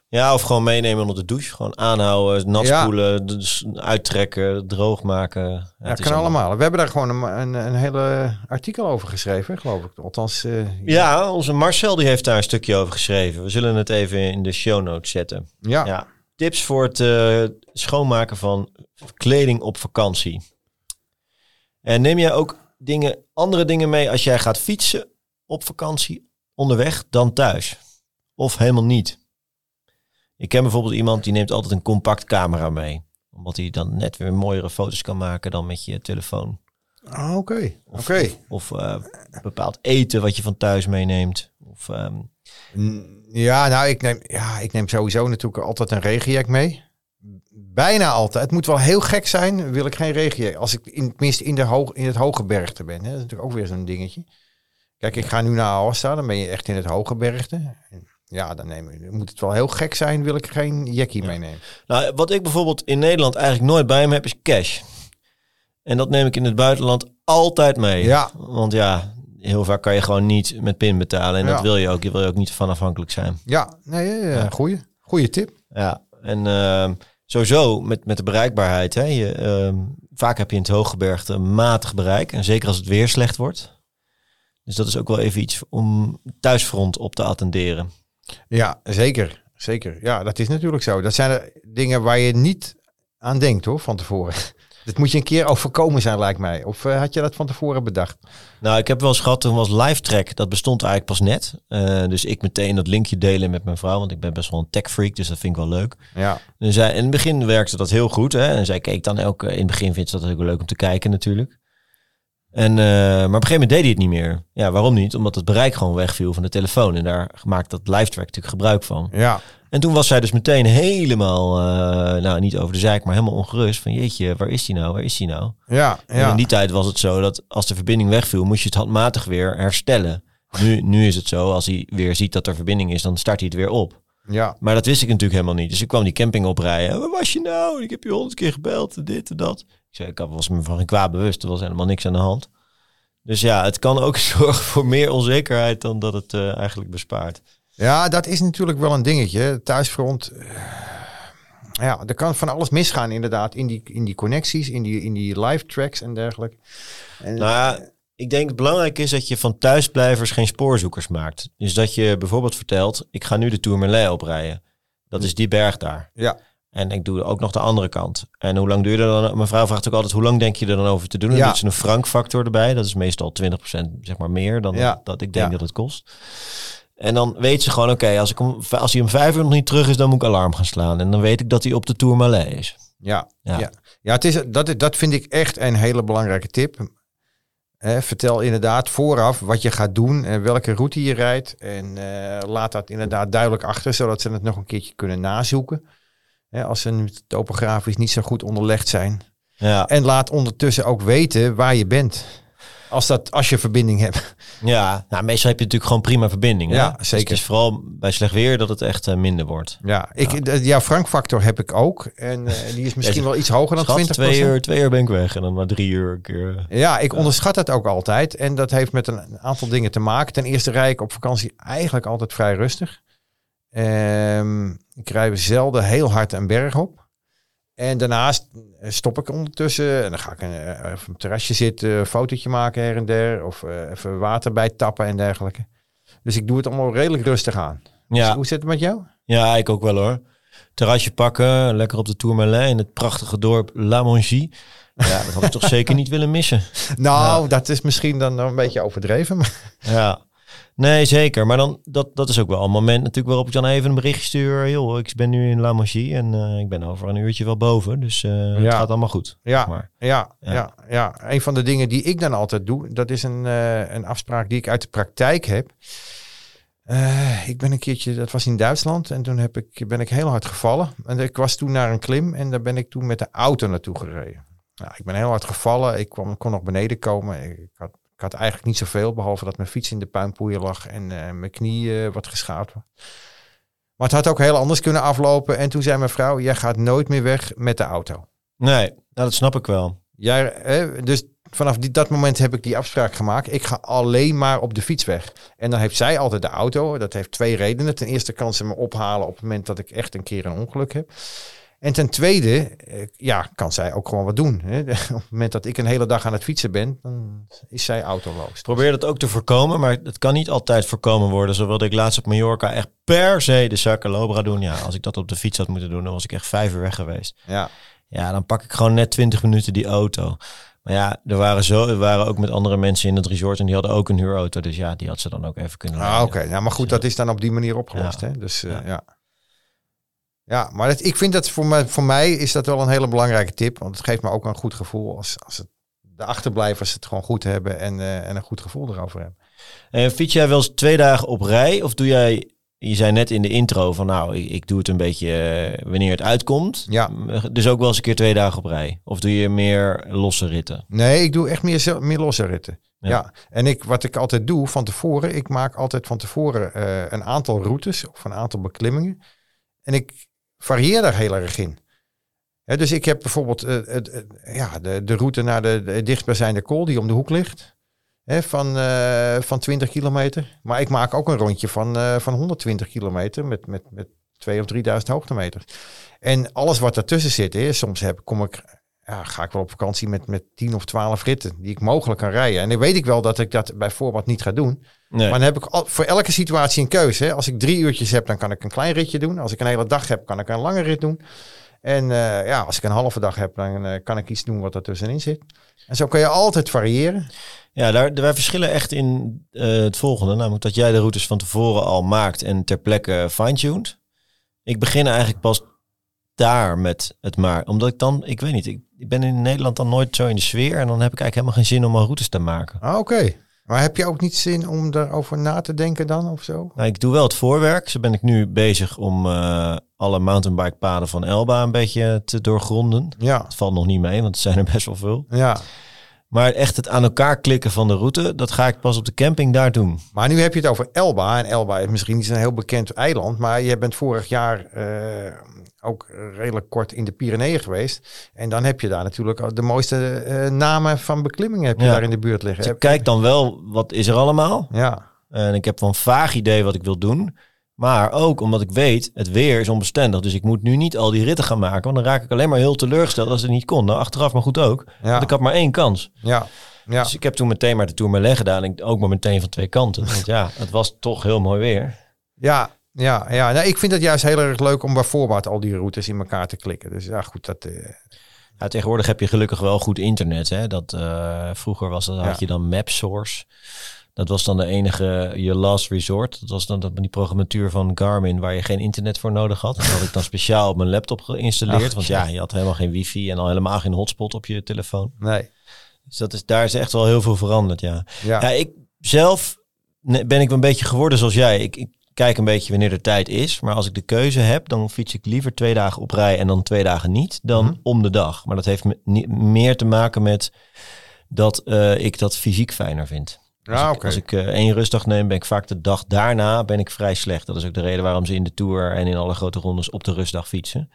Ja, of gewoon meenemen onder de douche. Gewoon aanhouden, nat Ja. spoelen, dus uittrekken, droog maken. Ja, Ja, het is kan allemaal- allemaal. We hebben daar gewoon een, een, een hele artikel over geschreven, geloof ik. Althans, eh, Ja, onze Marcel die heeft daar een stukje over geschreven. We zullen het even in de show notes zetten. ja. Ja, tips voor het eh, schoonmaken van kleding op vakantie. En neem jij ook dingen, andere dingen mee als jij gaat fietsen op vakantie onderweg dan thuis? Of helemaal niet? Ik ken bijvoorbeeld iemand die neemt altijd een compact camera mee. Omdat hij dan net weer mooiere foto's kan maken dan met je telefoon. Ah, Oké, Of, oké. of eh, bepaald eten wat je van thuis meeneemt. Of, ehm, Ja, nou, ik neem, ja, ik neem sowieso natuurlijk altijd een regenjack mee. Bijna altijd. Het moet wel heel gek zijn, wil ik geen regenjack. Als ik in, tenminste in, de hoog, in het hoge bergte ben. Hè. Dat is natuurlijk ook weer zo'n dingetje. Kijk, ik ga nu naar Aosta, dan ben je echt in het hoge bergte. En ja, dan, neem, moet het wel heel gek zijn, wil ik geen jackie meenemen. Nou, wat ik bijvoorbeeld in Nederland eigenlijk nooit bij me heb, is cash. En dat neem ik in het buitenland altijd mee. Ja. Want ja, heel vaak kan je gewoon niet met pin betalen. En Ja. dat wil je ook. Je wil je ook niet van afhankelijk zijn. Ja, nee, Ja. goeie. Goeie tip. Ja, en ehm, sowieso met, met de bereikbaarheid. Hè, je, ehm, vaak heb je in het hooggebergte matig bereik. En zeker als het weer slecht wordt. Dus dat is ook wel even iets om thuisfront op te attenderen. Ja, zeker. Zeker. Ja, dat is natuurlijk zo. Dat zijn er dingen waar je niet aan denkt hoor, van tevoren. Dat moet je een keer overkomen zijn, lijkt mij. Of eh, had je dat van tevoren bedacht? Nou, ik heb wel eens gehad, toen was LiveTrack, dat bestond eigenlijk pas net. Eh, dus ik meteen dat linkje delen met mijn vrouw, want ik ben best wel een tech freak, dus dat vind ik wel leuk. Ja. En zij, in het begin werkte dat heel goed, hè. En zij keek dan ook, in het begin vindt ze dat ook leuk om te kijken natuurlijk. En, eh, maar op een gegeven moment deed hij het niet meer. Ja, waarom niet? Omdat het bereik gewoon wegviel van de telefoon. En daar maakt dat LiveTrack natuurlijk gebruik van. Ja. En toen was zij dus meteen helemaal, eh, nou niet over de zaak, maar helemaal ongerust. Van jeetje, waar is die nou? Waar is die nou? Ja, En ja. in die tijd was het zo dat als de verbinding wegviel, moest je het handmatig weer herstellen. Nu, nu is het zo, als hij weer ziet dat er verbinding is, dan start hij het weer op. ja. Maar dat wist ik natuurlijk helemaal niet. Dus ik kwam die camping oprijden. Waar was je nou? Ik heb je honderd keer gebeld, dit en dat. Ik was me van geen kwaad bewust. Er was helemaal niks aan de hand. Dus ja, het kan ook zorgen voor meer onzekerheid dan dat het eh, eigenlijk bespaart. Ja, dat is natuurlijk wel een dingetje. Thuisfront. eh, Ja, er kan van alles misgaan inderdaad. In die, in die connecties, in die, in die live tracks en dergelijke. En, Nou ja, ik denk het belangrijk is dat je van thuisblijvers geen spoorzoekers maakt. Dus dat je bijvoorbeeld vertelt, ik ga nu de Tourmalet oprijden. Dat is die berg daar. ja, En ik doe ook nog de andere kant. En hoe lang duur je er dan? Mijn vrouw vraagt ook altijd, hoe lang denk je er dan over te doen? Dan Ja. doet ze een frankfactor erbij. Dat is meestal 20% zeg maar meer dan Ja. dat ik denk Ja. dat het kost. En dan weet ze gewoon, oké, als, ik om- als hij om vijf uur nog niet terug is, dan moet ik alarm gaan slaan. En dan weet ik dat hij op de Tourmalet is. ja, Ja. ja. ja. het is, dat, dat vind ik echt een hele belangrijke tip. Vertel inderdaad vooraf wat je gaat doen en welke route je rijdt. En eh, laat dat inderdaad duidelijk achter, zodat ze het nog een keertje kunnen nazoeken. Hè, als ze nu topografisch niet zo goed onderlegd zijn. Ja, En laat ondertussen ook weten waar je bent. Als, dat, als je verbinding hebt. ja. Nou, meestal heb je natuurlijk gewoon prima verbinding. hè? Ja, Dus zeker. het is vooral bij slecht weer dat het echt eh, minder wordt. Ja, ik, Frankfactor heb ik ook. En eh, die is misschien wel iets hoger dan Schat, 20 twee uur, twee uur ben ik weg en dan maar drie uur een keer. eh. Ja, ik onderschat het ook altijd. En dat heeft met een aantal dingen te maken. Ten eerste rij ik op vakantie eigenlijk altijd vrij rustig. Ehm, ik rij zelden heel hard een berg op. En daarnaast eh, stop ik ondertussen en dan ga ik een, eh, op een terrasje zitten, een fotootje maken her en der. Of eh, even water bij tappen en dergelijke. Dus ik doe het allemaal redelijk rustig aan. Ja, Hoe zit het met jou? Ja, ik ook wel hoor. Terrasje pakken, lekker op de Tourmalet in het prachtige dorp La Mongie. Ja, dat had ik toch zeker niet willen missen. Nou, dat is misschien dan een beetje overdreven. Maar Ja, nee zeker. Maar dan, dat, dat is ook wel een moment natuurlijk waarop ik dan even een berichtje stuur. Joh, ik ben nu in La Mongie en eh, ik ben over een uurtje wel boven. Dus eh, het gaat allemaal goed. Ja, Maar, ja, Ja. ja. Ja, Een van de dingen die ik dan altijd doe, dat is een, eh, een afspraak die ik uit de praktijk heb. Ik ben een keertje, dat was in Duitsland, en toen heb ik, ben ik heel hard gevallen. En ik was toen naar een klim en daar ben ik toen met de auto naartoe gereden. Nou, ik ben heel hard gevallen, ik kwam, kon nog beneden komen. Ik had, ik had eigenlijk niet zoveel, behalve dat mijn fiets in de puinpoeier lag en eh, mijn knie eh, wat geschaad was. Maar het had ook heel anders kunnen aflopen. En toen zei mijn vrouw, jij gaat nooit meer weg met de auto. nee, nou, dat snap ik wel. Jij, hè, dus vanaf die, dat moment heb ik die afspraak gemaakt. Ik ga alleen maar op de fiets weg. En dan heeft zij altijd de auto. Dat heeft twee redenen. Ten eerste kan ze me ophalen op het moment dat ik echt een keer een ongeluk heb. En ten tweede, eh, ja, kan zij ook gewoon wat doen. Hè. Op het moment dat ik een hele dag aan het fietsen ben, dan is zij autoloos. Probeer dat ook te voorkomen, maar het kan niet altijd voorkomen worden. Zo wilde ik laatst op Mallorca echt per se de Sacalobra doen. Ja, als ik dat op de fiets had moeten doen, dan was ik echt vijf uur weg geweest. Ja, Ja, dan pak ik gewoon net 20 minuten die auto. Maar ja, er waren, zo, er waren ook met andere mensen in het resort en die hadden ook een huurauto. Dus ja, die had ze dan ook even kunnen ah, oké. Ja, maar goed, dat is dan op die manier opgelost. Ja. Hè? Dus eh, Ja. ja. Ja, maar ik vind dat voor mij, voor mij is dat wel een hele belangrijke tip. Want het geeft me ook een goed gevoel als, als het, de achterblijvers het gewoon goed hebben en, eh, en een goed gevoel erover hebben. En fiets jij wel eens twee dagen op rij? Of doe jij, je zei net in de intro van nou, ik, ik doe het een beetje eh, wanneer het uitkomt. Ja. Dus ook wel eens een keer twee dagen op rij? Of doe je meer losse ritten? Nee, ik doe echt meer, meer losse ritten. Ja. Ja. en ik, wat ik altijd doe van tevoren, ik maak altijd van tevoren eh, een aantal routes of een aantal beklimmingen. En ik varieer daar heel erg in. Dus ik heb bijvoorbeeld eh, het- ja, de, de route naar de, de dichtstbijzijnde kool die om de hoek ligt. Van, eh, van 20 kilometer. Maar ik maak ook een rondje van, eh, van 120 kilometer met, met, met 2 of 3000 hoogtemeters. En alles wat daartussen zit, hè, soms heb, kom ik, ja, ga ik wel op vakantie met, met 10 of 12 ritten die ik mogelijk kan rijden. En dan weet ik wel dat ik dat bij niet ga doen. Nee. Maar dan heb ik al, voor elke situatie een keuze. Hè. Als ik drie uurtjes heb, dan kan ik een klein ritje doen. Als ik een hele dag heb, kan ik een lange rit doen. En eh, ja, als ik een halve dag heb, dan eh, kan ik iets doen wat er tussenin zit. En zo kan je altijd variëren. Ja, daar, wij verschillen echt in eh, het volgende. Namelijk dat jij de routes van tevoren al maakt en ter plekke fine-tuned. Ik begin eigenlijk pas daar met het maar. Omdat ik dan, ik weet niet, ik, ik ben in Nederland dan nooit zo in de sfeer. En dan heb ik eigenlijk helemaal geen zin om al routes te maken. Ah, oké. Maar heb je ook niet zin om daarover na te denken dan of zo? Nou, ik doe wel het voorwerk. Zo ben ik nu bezig om uh, alle mountainbikepaden van Elba een beetje te doorgronden. Ja. Het valt nog niet mee, want er zijn er best wel veel. Ja. Maar echt het aan elkaar klikken van de route, dat ga ik pas op de camping daar doen. Maar nu heb je het over Elba. En Elba is misschien niet een heel bekend eiland. Maar je bent vorig jaar uh, ook redelijk kort in de Pyreneeën geweest. En dan heb je daar natuurlijk de mooiste uh, namen van beklimmingen heb je Ja. daar in de buurt liggen. Dus ik kijk dan wel, wat is er allemaal? Ja, En ik heb wel een vaag idee wat ik wil doen. Maar ook omdat ik weet, het weer is onbestendig. Dus ik moet nu niet al die ritten gaan maken. Want dan raak ik alleen maar heel teleurgesteld als het niet kon. Nou, achteraf maar goed ook. ja, Want ik had maar één kans. ja, ja. Dus ik heb toen meteen maar de Tour Merlet gedaan. En ook maar meteen van twee kanten. Want ja, het was toch heel mooi weer. Ja, ja, ja. Nou, ik vind het juist heel erg leuk om bij voorbaat al die routes in elkaar te klikken. Dus ja, goed, dat... eh, Ja, tegenwoordig heb je gelukkig wel goed internet. Hè? Dat, eh, vroeger was dat, had je dan MapSource. Dat was dan de enige, je last resort. Dat was dan dat, die programmatuur van Garmin waar je geen internet voor nodig had. Dat had ik dan speciaal op mijn laptop geïnstalleerd. Ach, want ja. je had helemaal geen wifi en al helemaal geen hotspot op je telefoon. nee. Dus dat is, daar is echt wel heel veel veranderd, ja. Ja, Ja, ik zelf ben ik wel een beetje geworden zoals jij. Ik, ik kijk een beetje wanneer de tijd is. Maar als ik de keuze heb, dan fiets ik liever twee dagen op rij en dan twee dagen niet. Dan Mhm. om de dag. Maar dat heeft me, meer te maken met dat eh, ik dat fysiek fijner vind. Als ja ik, als ik eh, één rustdag neem, ben ik vaak de dag daarna ben ik vrij slecht. Dat is ook de reden waarom ze in de Tour en in alle grote rondes op de rustdag fietsen.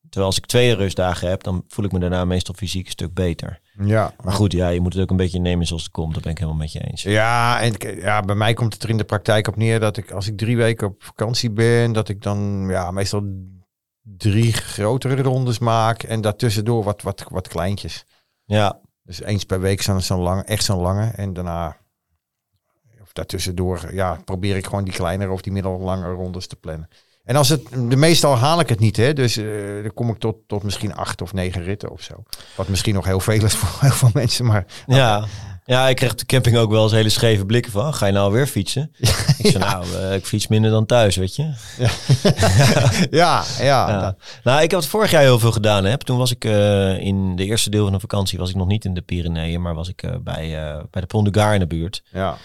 Terwijl als ik twee rustdagen heb, dan voel ik me daarna meestal fysiek een stuk beter. Ja, Maar goed, ja, je moet het ook een beetje nemen zoals het komt. Dat ben ik helemaal met je eens. Ja, en ja, bij mij komt het er in de praktijk op neer dat ik als ik drie weken op vakantie ben, dat ik dan ja, meestal drie grotere rondes maak en daartussendoor wat, wat, wat kleintjes. Ja, Dus eens per week zo'n zo'n lange, echt zo'n lange en daarna daartussendoor ja, probeer ik gewoon die kleinere of die middellange rondes te plannen. En als het, de meestal haal ik het niet, hè. Dus eh, dan kom ik tot, tot misschien acht of negen ritten of zo. Wat misschien nog heel veel is voor heel veel mensen, maar Ja. ja, ik kreeg op de camping ook wel eens hele scheve blikken van. Ga je nou weer fietsen? Ik zei, nou, eh, ik fiets minder dan thuis, weet je. ja, ja. Ja. Nou, ik heb het vorig jaar heel veel gedaan. Hè. Toen was ik eh, in de eerste deel van de vakantie, was ik nog niet in de Pyreneeën, maar was ik bij, bij de Pont Gard in de buurt. ja.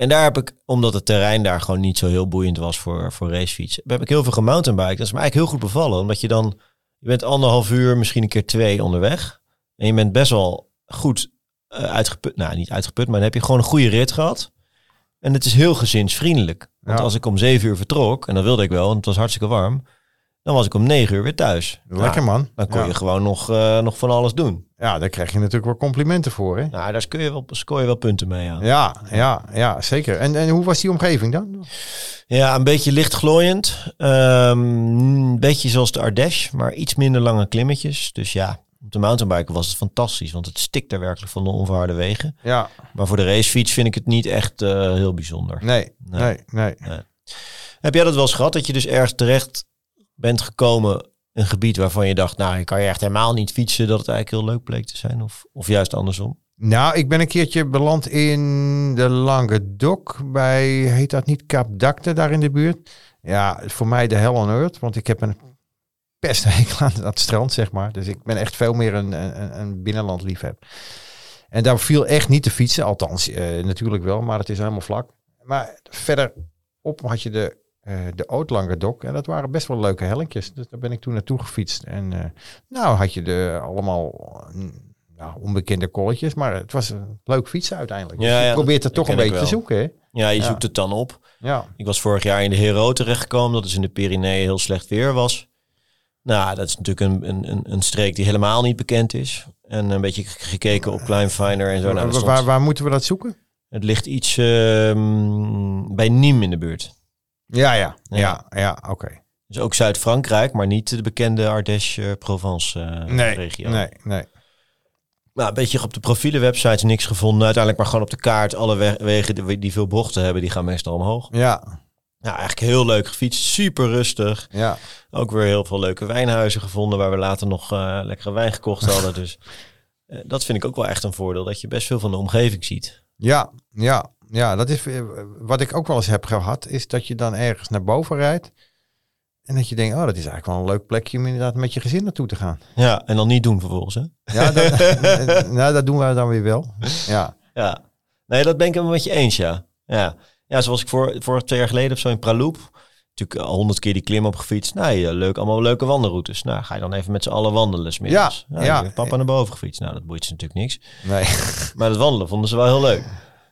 En daar heb ik, omdat het terrein daar gewoon niet zo heel boeiend was voor, voor racefiets, heb ik heel veel gemountainbiked. Dat is me eigenlijk heel goed bevallen, omdat je dan, je bent anderhalf uur, misschien een keer twee onderweg. En je bent best wel goed eh, uitgeput, nou niet uitgeput, maar dan heb je gewoon een goede rit gehad. En het is heel gezinsvriendelijk. Want Ja. als ik om zeven uur vertrok, en dat wilde ik wel, want het was hartstikke warm, dan was ik om negen uur weer thuis. Lekker man. dan kon je gewoon nog, eh, nog van alles doen. ja, daar krijg je natuurlijk wel complimenten voor. Hè? Nou, daar scoor je wel, scoor je wel punten mee aan. Ja, ja, ja, zeker. En, en hoe was die omgeving dan? Ja, een beetje licht glooiend. Ehm, een beetje zoals de Ardèche, maar iets minder lange klimmetjes. Dus ja, op de mountainbiken was het fantastisch, want het stikt er werkelijk van de onverharde wegen. Ja, Maar voor de racefiets vind ik het niet echt eh, heel bijzonder. nee, Nee. nee, nee. Heb jij dat wel eens gehad, dat je dus ergens terecht bent gekomen, een gebied waarvan je dacht, nou, je kan je echt helemaal niet fietsen, dat het eigenlijk heel leuk bleek te zijn? Of, of juist andersom? Nou, ik ben een keertje beland in de Languedoc bij, heet dat niet, Cap d'Acte daar in de buurt. Ja, voor mij de hell on earth, want ik heb een pesthekel aan dat strand, zeg maar. Dus ik ben echt veel meer een, een, een binnenlandliefhebber. En daar viel echt niet te fietsen, althans eh, natuurlijk wel, maar het is helemaal vlak. Maar verderop had je de, eh de Oud Languedoc en dat waren best wel leuke hellinkjes. Dus daar ben ik toen naartoe gefietst. En eh, nou had je de allemaal nou, onbekende kolletjes, maar het was een leuk fietsen uiteindelijk. Ja, Dus je ja, probeert het toch een beetje te zoeken, hè? Ja, je Ja. zoekt het dan op. Ja, Ik was vorig jaar in de Hero terechtgekomen, dat is in de Pyreneeën heel slecht weer was. Nou, dat is natuurlijk een, een, een, streek die helemaal niet bekend is. En een beetje gekeken op Kleinfinder en zo. Nou, waar, waar, moeten we dat zoeken? Het ligt iets ehm, bij Nîmes in de buurt. Ja, ja, Ja. ja, ja, oké. Dus ook Zuid-Frankrijk, maar niet de bekende Ardèche-Provence-regio. Nee, nee, nee. Nou, een beetje op de profielenwebsites niks gevonden. Uiteindelijk maar gewoon op de kaart. Alle we- wegen die, veel bochten hebben, die gaan meestal omhoog. Ja, Nou, eigenlijk heel leuk gefietst. Super rustig. ja. Ook weer heel veel leuke wijnhuizen gevonden waar we later nog eh, lekkere wijn gekocht hadden. Dus eh, dat vind ik ook wel echt een voordeel. Dat je best veel van de omgeving ziet. Ja, ja, ja, dat is eh, wat ik ook wel eens heb gehad, is dat je dan ergens naar boven rijdt. En dat je denkt, oh, dat is eigenlijk wel een leuk plekje om inderdaad met je gezin naartoe te gaan. Ja, en dan niet doen vervolgens. Hè? Ja, dat, nou, dat doen wij dan weer wel. Ja, Ja. Nee, dat ben ik helemaal met je eens, ja. Ja, ja zoals ik voor, voor twee jaar geleden of zo in Praloep. Natuurlijk al honderd keer die klim op gefietst. Nou, ja, leuk, allemaal leuke wandelroutes. Nou, ga je dan even met z'n allen wandelen. middags. Ja, Nou, ja. Papa naar boven gefietst. Nou, dat boeit ze natuurlijk niks. Nee. Maar dat wandelen vonden ze wel heel leuk.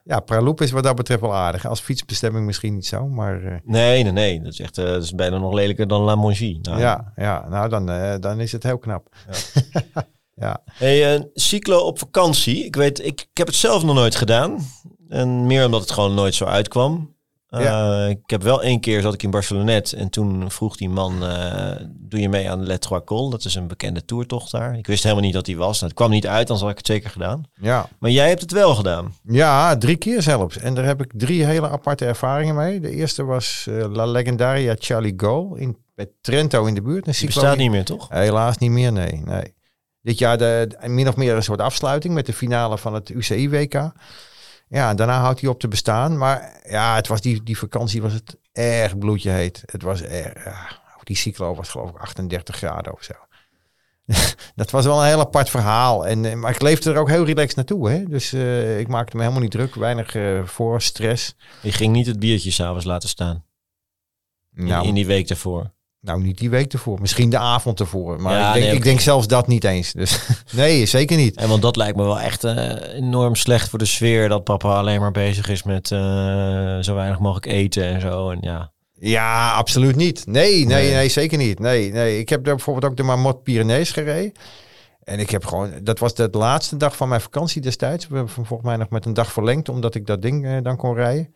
Ja, Praloep is wat dat betreft wel aardig. Als fietsbestemming misschien niet zo, maar eh, Nee, nee, nee. Dat is echt eh, dat is bijna nog lelijker dan La Mongie. Nou, ja, ja, nou dan, eh, dan is het heel knap. Ja, Hey, een cyclo op vakantie. Ik weet, ik, ik heb het zelf nog nooit gedaan. En meer omdat het gewoon nooit zo uitkwam. Eh, Ik heb wel één keer zat ik in Barcelonet en toen vroeg die man, eh, doe je mee aan Le Trois Cols? Dat is een bekende toertocht daar. Ik wist helemaal niet dat die was. Nou, het kwam niet uit, dan had ik het zeker gedaan. ja. Maar jij hebt het wel gedaan. ja, drie keer zelfs. En daar heb ik drie hele aparte ervaringen mee. De eerste was eh, La Legendaria Charlie Gaulle in, bij Trento in de buurt. Een Die cyclo- bestaat niet meer, toch? Helaas niet meer, nee. nee. Dit jaar de, de- min of meer een soort afsluiting met de finale van het UCI-WK. Ja, daarna houdt hij op te bestaan. Maar ja, het was die, die vakantie was het erg bloedje heet. Het was erg, ja, die cyclo was geloof ik 38 graden of zo. dat was wel een heel apart verhaal. En, eh, maar ik leefde er ook heel relaxed naartoe. Hè? Dus eh, ik maakte me helemaal niet druk. Weinig eh, voor, stress. Je ging niet het biertje s'avonds laten staan. In, Nou, in die week daarvoor. Nou, niet die week ervoor. Misschien de avond ervoor. Maar Ja, ik, denk, nee, ik denk zelfs dat niet eens. Dus nee, zeker niet. En want dat lijkt me wel echt eh, enorm slecht voor de sfeer. Dat papa alleen maar bezig is met eh, zo weinig mogelijk eten en zo. En ja, Ja, absoluut niet. Nee, nee, Nee. zeker niet. Nee, nee. Ik heb daar bijvoorbeeld ook de Marmot Pyrenees gereden. En ik heb gewoon, dat was de laatste dag van mijn vakantie destijds. We hebben volgens mij nog met een dag verlengd, omdat ik dat ding eh, dan kon rijden.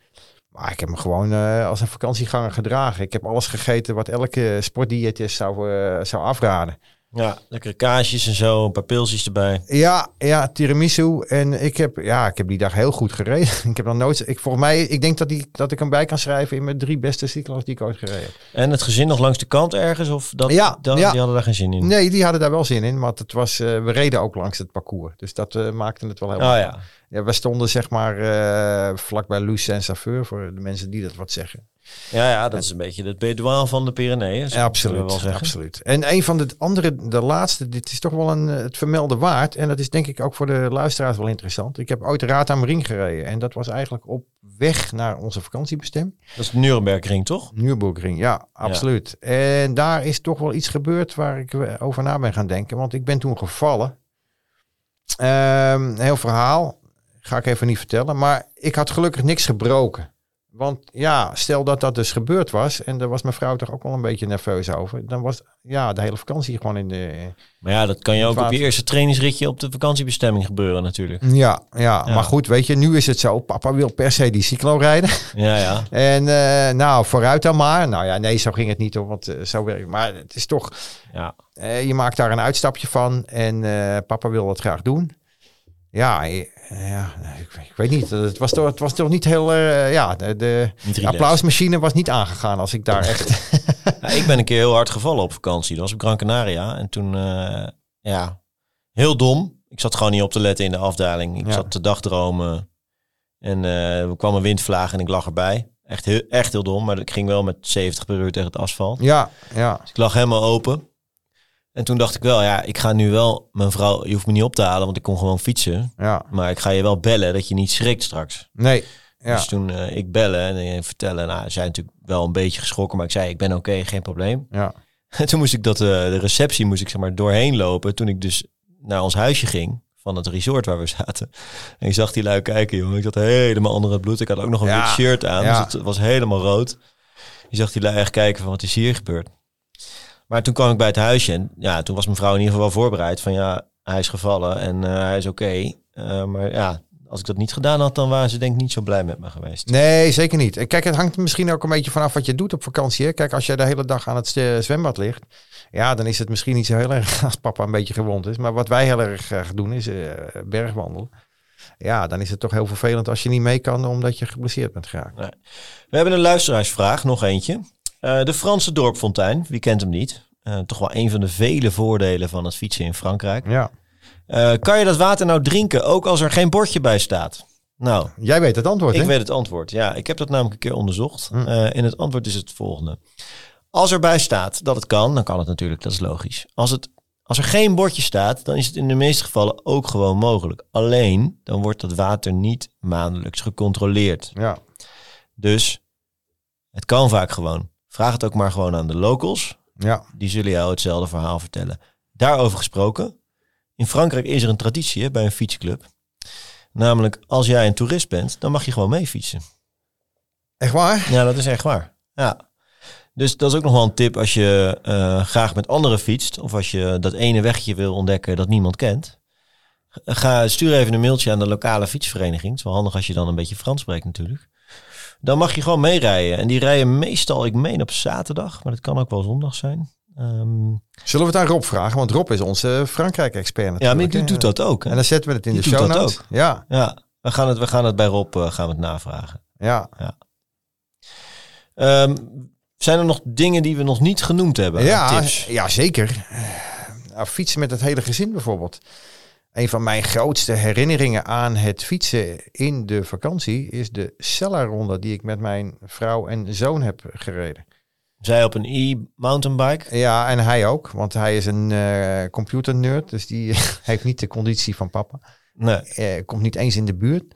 Maar ik heb me gewoon eh, als een vakantieganger gedragen. Ik heb alles gegeten wat elke sportdiëtist zou, eh, zou afraden. Ja lekkere kaasjes en zo. Een paar pilsjes erbij. Ja, ja, tiramisu. En ik heb, ja, ik heb die dag heel goed gereden. ik heb dan nooit, ik, volgens mij, ik denk dat, die, dat ik hem bij kan schrijven in mijn drie beste cyclo's die ik ooit gereden heb. En het gezin nog langs de kant ergens? Of dat, Ja, dat- ja. die hadden daar geen zin in? Nee, die hadden daar wel zin in, want het was, eh, we reden ook langs het parcours. Dus dat eh, maakte het wel heel Oh ja. ja. We stonden zeg maar eh vlakbij Luce Saint-Saveur, voor de mensen die dat wat zeggen. Ja, ja, dat is een beetje het Bedouin van de Pyreneeën. Ja, absoluut, absoluut. En een van de andere, de laatste, dit is toch wel een, eh, het vermelden waard. En dat is denk ik ook voor de luisteraars wel interessant. Ik heb ooit de Raad aan Ring gereden. En dat was eigenlijk op weg naar onze vakantiebestemming. Dat is de Nurembergring, toch? Nürburgring, ja, absoluut. En daar is toch wel iets gebeurd waar ik eh, over na ben gaan denken. Want ik ben toen gevallen. Een heel verhaal. Ga ik even niet vertellen. Maar ik had gelukkig niks gebroken. Want ja, stel dat dat dus gebeurd was. En daar was mijn vrouw toch ook wel een beetje nerveus over. Dan was ja, de hele vakantie gewoon in de... Maar ja, dat kan je ook op je eerste trainingsritje op de vakantiebestemming gebeuren natuurlijk. Ja, ja, Ja. maar goed, weet je, nu is het zo. Papa wil per se die cyclo rijden. Ja, ja. En eh, nou, vooruit dan maar. Nou ja, nee, zo ging het niet hoor. Want eh, zo werkt Maar het is toch... ja. Eh, je maakt daar een uitstapje van en papa wil dat graag doen. Ja, ja ik, ik weet niet. Het was toch, het was toch niet heel... eh, ja, de, applausmachine was niet aangegaan als ik daar echt... Ja, ik ben een keer heel hard gevallen op vakantie. Dat was op Gran Canaria. En toen, eh, ja, heel dom. Ik zat gewoon niet op te letten in de afdaling. Ik Ja. zat te dagdromen. En eh, er kwam een windvlaag en ik lag erbij. Echt heel, echt heel dom. Maar ik ging wel met 70 per uur tegen het asfalt. ja, ja, Dus ik lag helemaal open. En toen dacht ik wel, ja, ik ga nu wel... Mijn vrouw, je hoeft me niet op te halen, want ik kon gewoon fietsen. ja. Maar ik ga je wel bellen dat je niet schrikt straks. Nee, ja. Dus toen eh, ik bellen en eh, vertellen. Nou, zij natuurlijk wel een beetje geschrokken. Maar ik zei, ik ben oké, geen probleem. ja. En toen moest ik dat, eh, de receptie moest ik zeg maar doorheen lopen. Toen ik dus naar ons huisje ging van het resort waar we zaten. En ik zag die lui kijken, jongen. Ik had helemaal onder het bloed. Ik had ook nog een Ja, wit shirt aan, dus het was helemaal rood. Je zag die lui echt kijken van, wat is hier gebeurd? Maar toen kwam ik bij het huisje en ja, toen was mijn vrouw in ieder geval wel voorbereid van, ja, hij is gevallen en eh, hij is oké. Eh, maar ja, als ik dat niet gedaan had, dan waren ze denk ik niet zo blij met me geweest. Nee, zeker niet. En Kijk, het hangt misschien ook een beetje vanaf wat je doet op vakantie. Hè? Kijk, als jij de hele dag aan het eh, zwembad ligt, ja, dan is het misschien niet zo heel erg als papa een beetje gewond is. Maar wat wij heel erg graag doen is eh, bergwandelen. Ja, dan is het toch heel vervelend als je niet mee kan omdat je geblesseerd bent geraakt. We hebben een luisteraarsvraag, nog eentje. Eh, de Franse dorpfontein, wie kent hem niet? Eh, toch wel een van de vele voordelen van het fietsen in Frankrijk. Ja. Eh, kan je dat water nou drinken, ook als er geen bordje bij staat? Nou, Jij weet het antwoord, ik weet het antwoord. Ja, ik heb dat namelijk een keer onderzocht. Hm. En het antwoord is het volgende. Als erbij staat dat het kan, dan kan het natuurlijk, dat is logisch. Als, het, Als er geen bordje staat, dan is het in de meeste gevallen ook gewoon mogelijk. Alleen, dan wordt dat water niet maandelijks gecontroleerd. Ja. Dus het kan vaak gewoon. Vraag het ook maar gewoon aan de locals. Ja. Die zullen jou hetzelfde verhaal vertellen. Daarover gesproken. In Frankrijk is er een traditie hè, bij een fietsclub. Namelijk, als jij een toerist bent, dan mag je gewoon mee fietsen. Echt waar? Ja, dat is echt waar. Ja. Dus dat is ook nog wel een tip als je eh, graag met anderen fietst. Of als je dat ene wegje wil ontdekken dat niemand kent. Ga, stuur even een mailtje aan de lokale fietsvereniging. Het is wel handig als je dan een beetje Frans spreekt natuurlijk. Dan mag je gewoon meerijden. En die rijden meestal, ik meen op zaterdag. Maar dat kan ook wel zondag zijn. Ehm, Zullen we het aan Rob vragen? Want Rob is onze Frankrijk-expert ja, maar die doet dat ook. Hè? En dan zetten we het in Die de doet show dat notes. Ja, Ja, we gaan het, we gaan het bij Rob eh, gaan we het navragen. ja. Ehm, zijn er nog dingen die we nog niet genoemd hebben? Ja, Tips? ja, zeker. Eh, fietsen met het hele gezin bijvoorbeeld. Een van mijn grootste herinneringen aan het fietsen in de vakantie is de Sella-ronde die ik met mijn vrouw en zoon heb gereden. Zij op een e-mountainbike? Ja, en hij ook, want hij is een eh computernerd, dus die heeft niet de conditie van papa. Nee. Eh, komt niet eens in de buurt.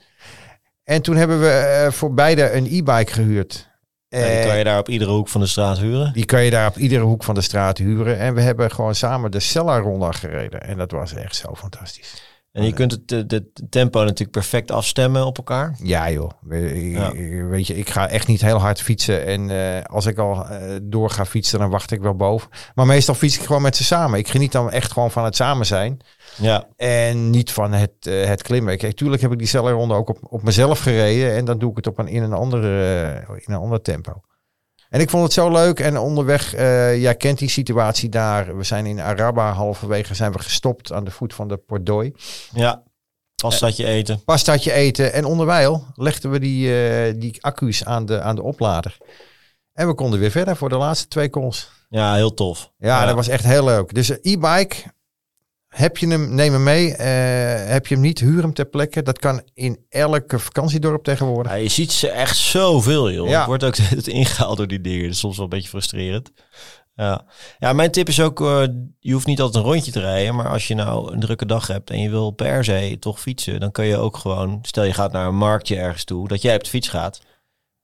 En toen hebben we eh, voor beide een e-bike gehuurd. Ja, die Eh, kan je daar op iedere hoek van de straat huren. Die kan je daar op iedere hoek van de straat huren. En we hebben gewoon samen de Sella-ronde gereden. En dat was echt zo fantastisch. En je kunt het, de, de tempo natuurlijk perfect afstemmen op elkaar. Ja joh, Ja. weet je, ik ga echt niet heel hard fietsen. En eh, als ik al eh, door ga fietsen, dan wacht ik wel boven. Maar meestal fiets ik gewoon met ze samen. Ik geniet dan echt gewoon van het samen zijn. Ja, En niet van het, eh, het klimmen. Kijk, tuurlijk heb ik die Sella-ronde ook op, op mezelf gereden. En dan doe ik het op een, in, een andere, eh, in een ander tempo. En ik vond het zo leuk. En onderweg, eh, jij kent die situatie daar. We zijn in Araba, halverwege zijn we gestopt aan de voet van de Pordoi. ja. Pastaatje eten. Pastaatje eten. En onderwijl legden we die, die accu's aan de, aan de oplader. En we konden weer verder voor de laatste twee calls. Ja, heel tof. Ja, Ja. dat was echt heel leuk. Dus een e-bike, heb je hem, neem hem mee. Eh, heb je hem niet, huur hem ter plekke. Dat kan in elke vakantiedorp tegenwoordig. Ja, je ziet ze echt zoveel, joh. Ja. Ik word ook het ingehaald door die dingen. Dat is soms wel een beetje frustrerend. Ja, ja mijn tip is ook, eh, je hoeft niet altijd een rondje te rijden. Maar als je nou een drukke dag hebt en je wil per se toch fietsen. Dan kun je ook gewoon, stel je gaat naar een marktje ergens toe. Dat jij op de fiets gaat.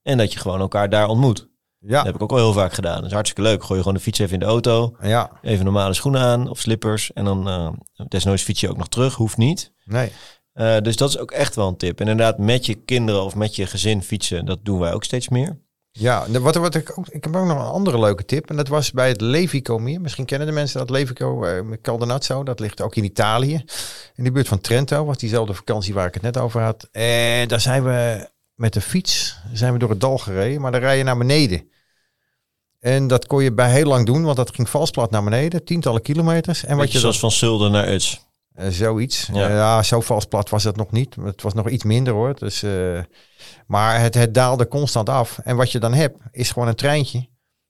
En dat je gewoon elkaar daar ontmoet. Dat Ja, heb ik ook al heel vaak gedaan. Dat is hartstikke leuk. Gooi je gewoon de fiets even in de auto. ja, Even normale schoenen aan of slippers. En dan eh desnoods fiets je ook nog terug. Hoeft niet. nee. Eh, dus dat is ook echt wel een tip. En inderdaad, met je kinderen of met je gezin fietsen, dat doen wij ook steeds meer. Ja, wat, wat ik, ook, ik heb ook nog een andere leuke tip. En dat was bij het Levico meer. Misschien kennen de mensen dat Levico, eh, met Caldonazzo. Dat ligt ook in Italië. In de buurt van Trento. Was diezelfde vakantie waar ik het net over had. En daar zijn we met de fiets zijn we door het dal gereden. Maar dan rij je naar beneden. En dat kon je bij heel lang doen. Want dat ging valsplat naar beneden. Tientallen kilometers. En wat je zoals van Zulden naar Uts. eh, zoiets. Ja. Ja. ja, zo vals plat was het nog niet. Het was nog iets minder hoor. Dus, eh, maar het, het daalde constant af. En wat je dan hebt, is gewoon een treintje.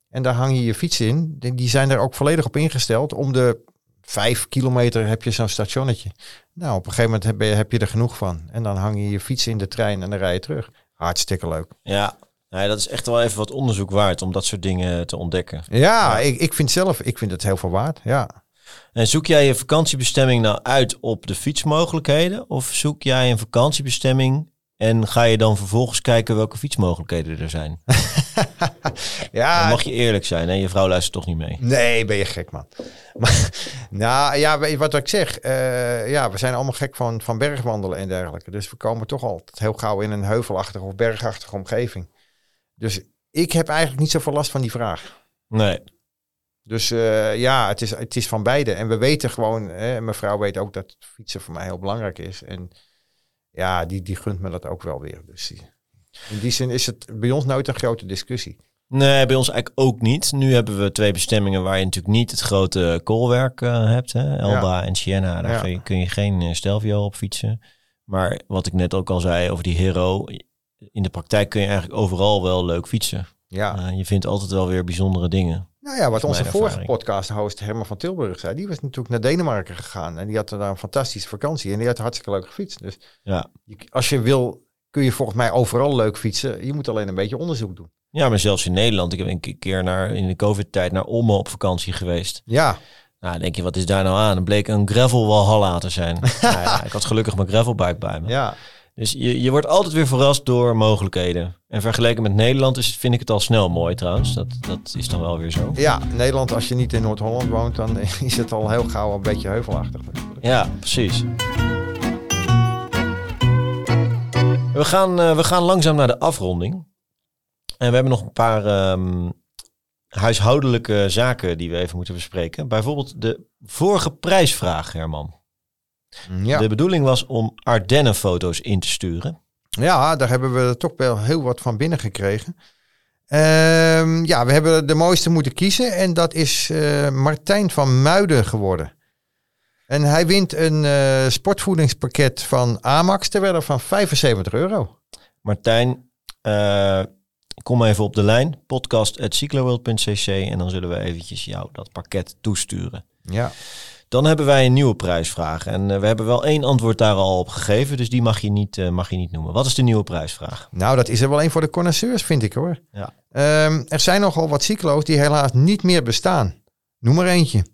En daar hang je je fiets in. Die die zijn er ook volledig op ingesteld. Om de vijf kilometer heb je zo'n stationnetje. Nou, op een gegeven moment heb je, heb je er genoeg van. En dan hang je je fiets in de trein en dan rij je terug. Hartstikke leuk. Ja, nee, dat is echt wel even wat onderzoek waard om dat soort dingen te ontdekken. Ja, Ik, ik vind zelf, ik vind het heel veel waard. Ja. En zoek jij je vakantiebestemming nou uit op de fietsmogelijkheden? Of zoek jij een vakantiebestemming en ga je dan vervolgens kijken welke fietsmogelijkheden er zijn? ja, Dan mag je eerlijk zijn, hè? je vrouw luistert toch niet mee. Nee, ben je gek, man. Maar, nou ja, weet je wat ik zeg? Eh, ja, we zijn allemaal gek van, van bergwandelen en dergelijke. Dus we komen toch altijd heel gauw in een heuvelachtige of bergachtige omgeving. Dus ik heb eigenlijk niet zoveel last van die vraag. Nee, Dus eh, ja, het is, het is van beide. En we weten gewoon, hè, mijn vrouw weet ook dat fietsen voor mij heel belangrijk is. En ja, die, die gunt me dat ook wel weer. Dus die- in die zin is het bij ons nooit een grote discussie. Nee, bij ons eigenlijk ook niet. Nu hebben we twee bestemmingen waar je natuurlijk niet het grote koolwerk eh, hebt. Hè? Elba en Siena, daar Ja. kun je, kun je geen eh, Stelvio op fietsen. Maar wat ik net ook al zei over die Hero. In de praktijk kun je eigenlijk overal wel leuk fietsen. Ja. Eh, je vindt altijd wel weer bijzondere dingen. Nou ja, wat onze vorige podcast-host Herman van Tilburg zei, die was natuurlijk naar Denemarken gegaan en die had daar een fantastische vakantie en die had hartstikke leuk gefietst. Dus Ja. als je wil, kun je volgens mij overal leuk fietsen. Je moet alleen een beetje onderzoek doen. ja, maar zelfs in Nederland. Ik heb een keer naar, in de COVID-tijd naar Olme op vakantie geweest. Ja, Nou, denk je, wat is daar nou aan? Het bleek een gravel walhalla te zijn. nou ja, ik had gelukkig mijn gravelbike bij me. Ja, Dus je, je wordt altijd weer verrast door mogelijkheden. En vergeleken met Nederland is, vind ik het al snel mooi trouwens. Dat, dat is dan wel weer zo. ja, Nederland, als je niet in Noord-Holland woont, dan is het al heel gauw een beetje heuvelachtig. Ja, precies. We gaan, eh, we gaan langzaam naar de afronding. En we hebben nog een paar ehm, huishoudelijke zaken die we even moeten bespreken. Bijvoorbeeld de vorige prijsvraag, Herman. Ja. De bedoeling was om Ardennen-foto's in te sturen. Ja, daar hebben we toch wel heel wat van binnengekregen. Ehm ja, we hebben de mooiste moeten kiezen. En dat is eh, Martijn van Muiden geworden. En hij wint een eh, sportvoedingspakket van Amax ter waarde van 75 euro. Martijn, eh, kom even op de lijn. Podcast.cycloworld.cc en dan zullen we eventjes jou dat pakket toesturen. Ja, Dan hebben wij een nieuwe prijsvraag. En eh, we hebben wel één antwoord daar al op gegeven, dus die mag je, niet, eh, mag je niet noemen. Wat is de nieuwe prijsvraag? nou dat is er wel een voor de connoisseurs, vind ik hoor. Ja. Ehm, er zijn nogal wat cyclo's die helaas niet meer bestaan. Noem maar eentje.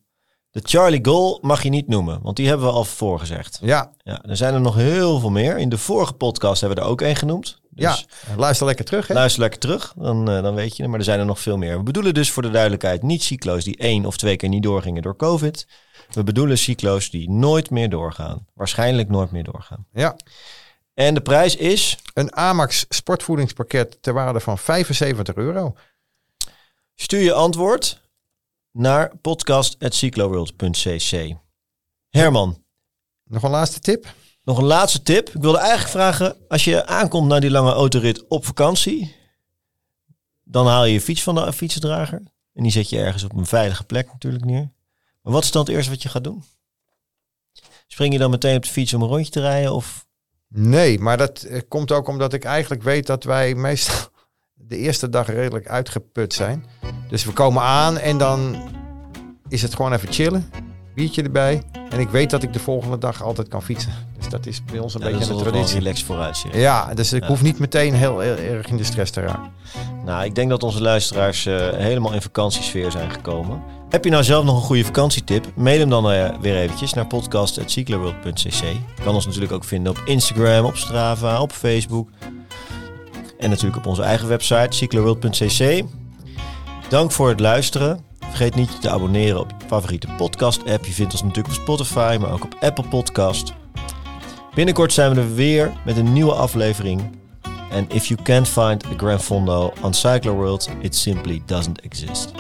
De Charlie Goal mag je niet noemen, want die hebben we al voorgezegd. Ja, Ja, er zijn er nog heel veel meer. In de vorige podcast hebben we er ook één genoemd. Dus ja. luister lekker terug. Hè? luister lekker terug, dan, eh, dan weet je het. Maar er zijn er nog veel meer. We bedoelen dus voor de duidelijkheid niet cyclo's die één of twee keer niet doorgingen door COVID. We bedoelen cyclo's die nooit meer doorgaan. Waarschijnlijk nooit meer doorgaan. Ja. En de prijs is Een Amax sportvoedingspakket ter waarde van 75 euro. Stuur je antwoord naar podcast.cycloworld.cc. Herman, Nog een laatste tip? nog een laatste tip. Ik wilde eigenlijk vragen, als je aankomt naar die lange autorit op vakantie, dan haal je je fiets van de fietsendrager en die zet je ergens op een veilige plek natuurlijk neer. Wat is dan het eerste wat je gaat doen? Spring je dan meteen op de fiets om een rondje te rijden of Nee, maar dat eh, komt ook omdat ik eigenlijk weet dat wij meestal de eerste dag redelijk uitgeput zijn. Dus we komen aan en dan is het gewoon even chillen. Biertje erbij. En ik weet dat ik de volgende dag altijd kan fietsen. Dus dat is bij ons een Ja, beetje een traditie. relaxed vooruit zien. Ja, dus ik Ja. hoef niet meteen heel, heel erg in de stress te raken. Nou, ik denk dat onze luisteraars eh, helemaal in vakantiesfeer zijn gekomen. Heb je nou zelf nog een goede vakantietip? Mail hem dan eh, weer eventjes naar podcast.cycloworld.cc. Je kan ons natuurlijk ook vinden op Instagram, op Strava, op Facebook. En natuurlijk op onze eigen website, cycloworld.cc. Dank voor het luisteren. Vergeet niet te abonneren op je favoriete podcast-app. Je vindt ons natuurlijk op Spotify, maar ook op Apple Podcast. Binnenkort zijn we er weer met een nieuwe aflevering. And if you can't find a Grand Fondo on Cyclo World, it simply doesn't exist.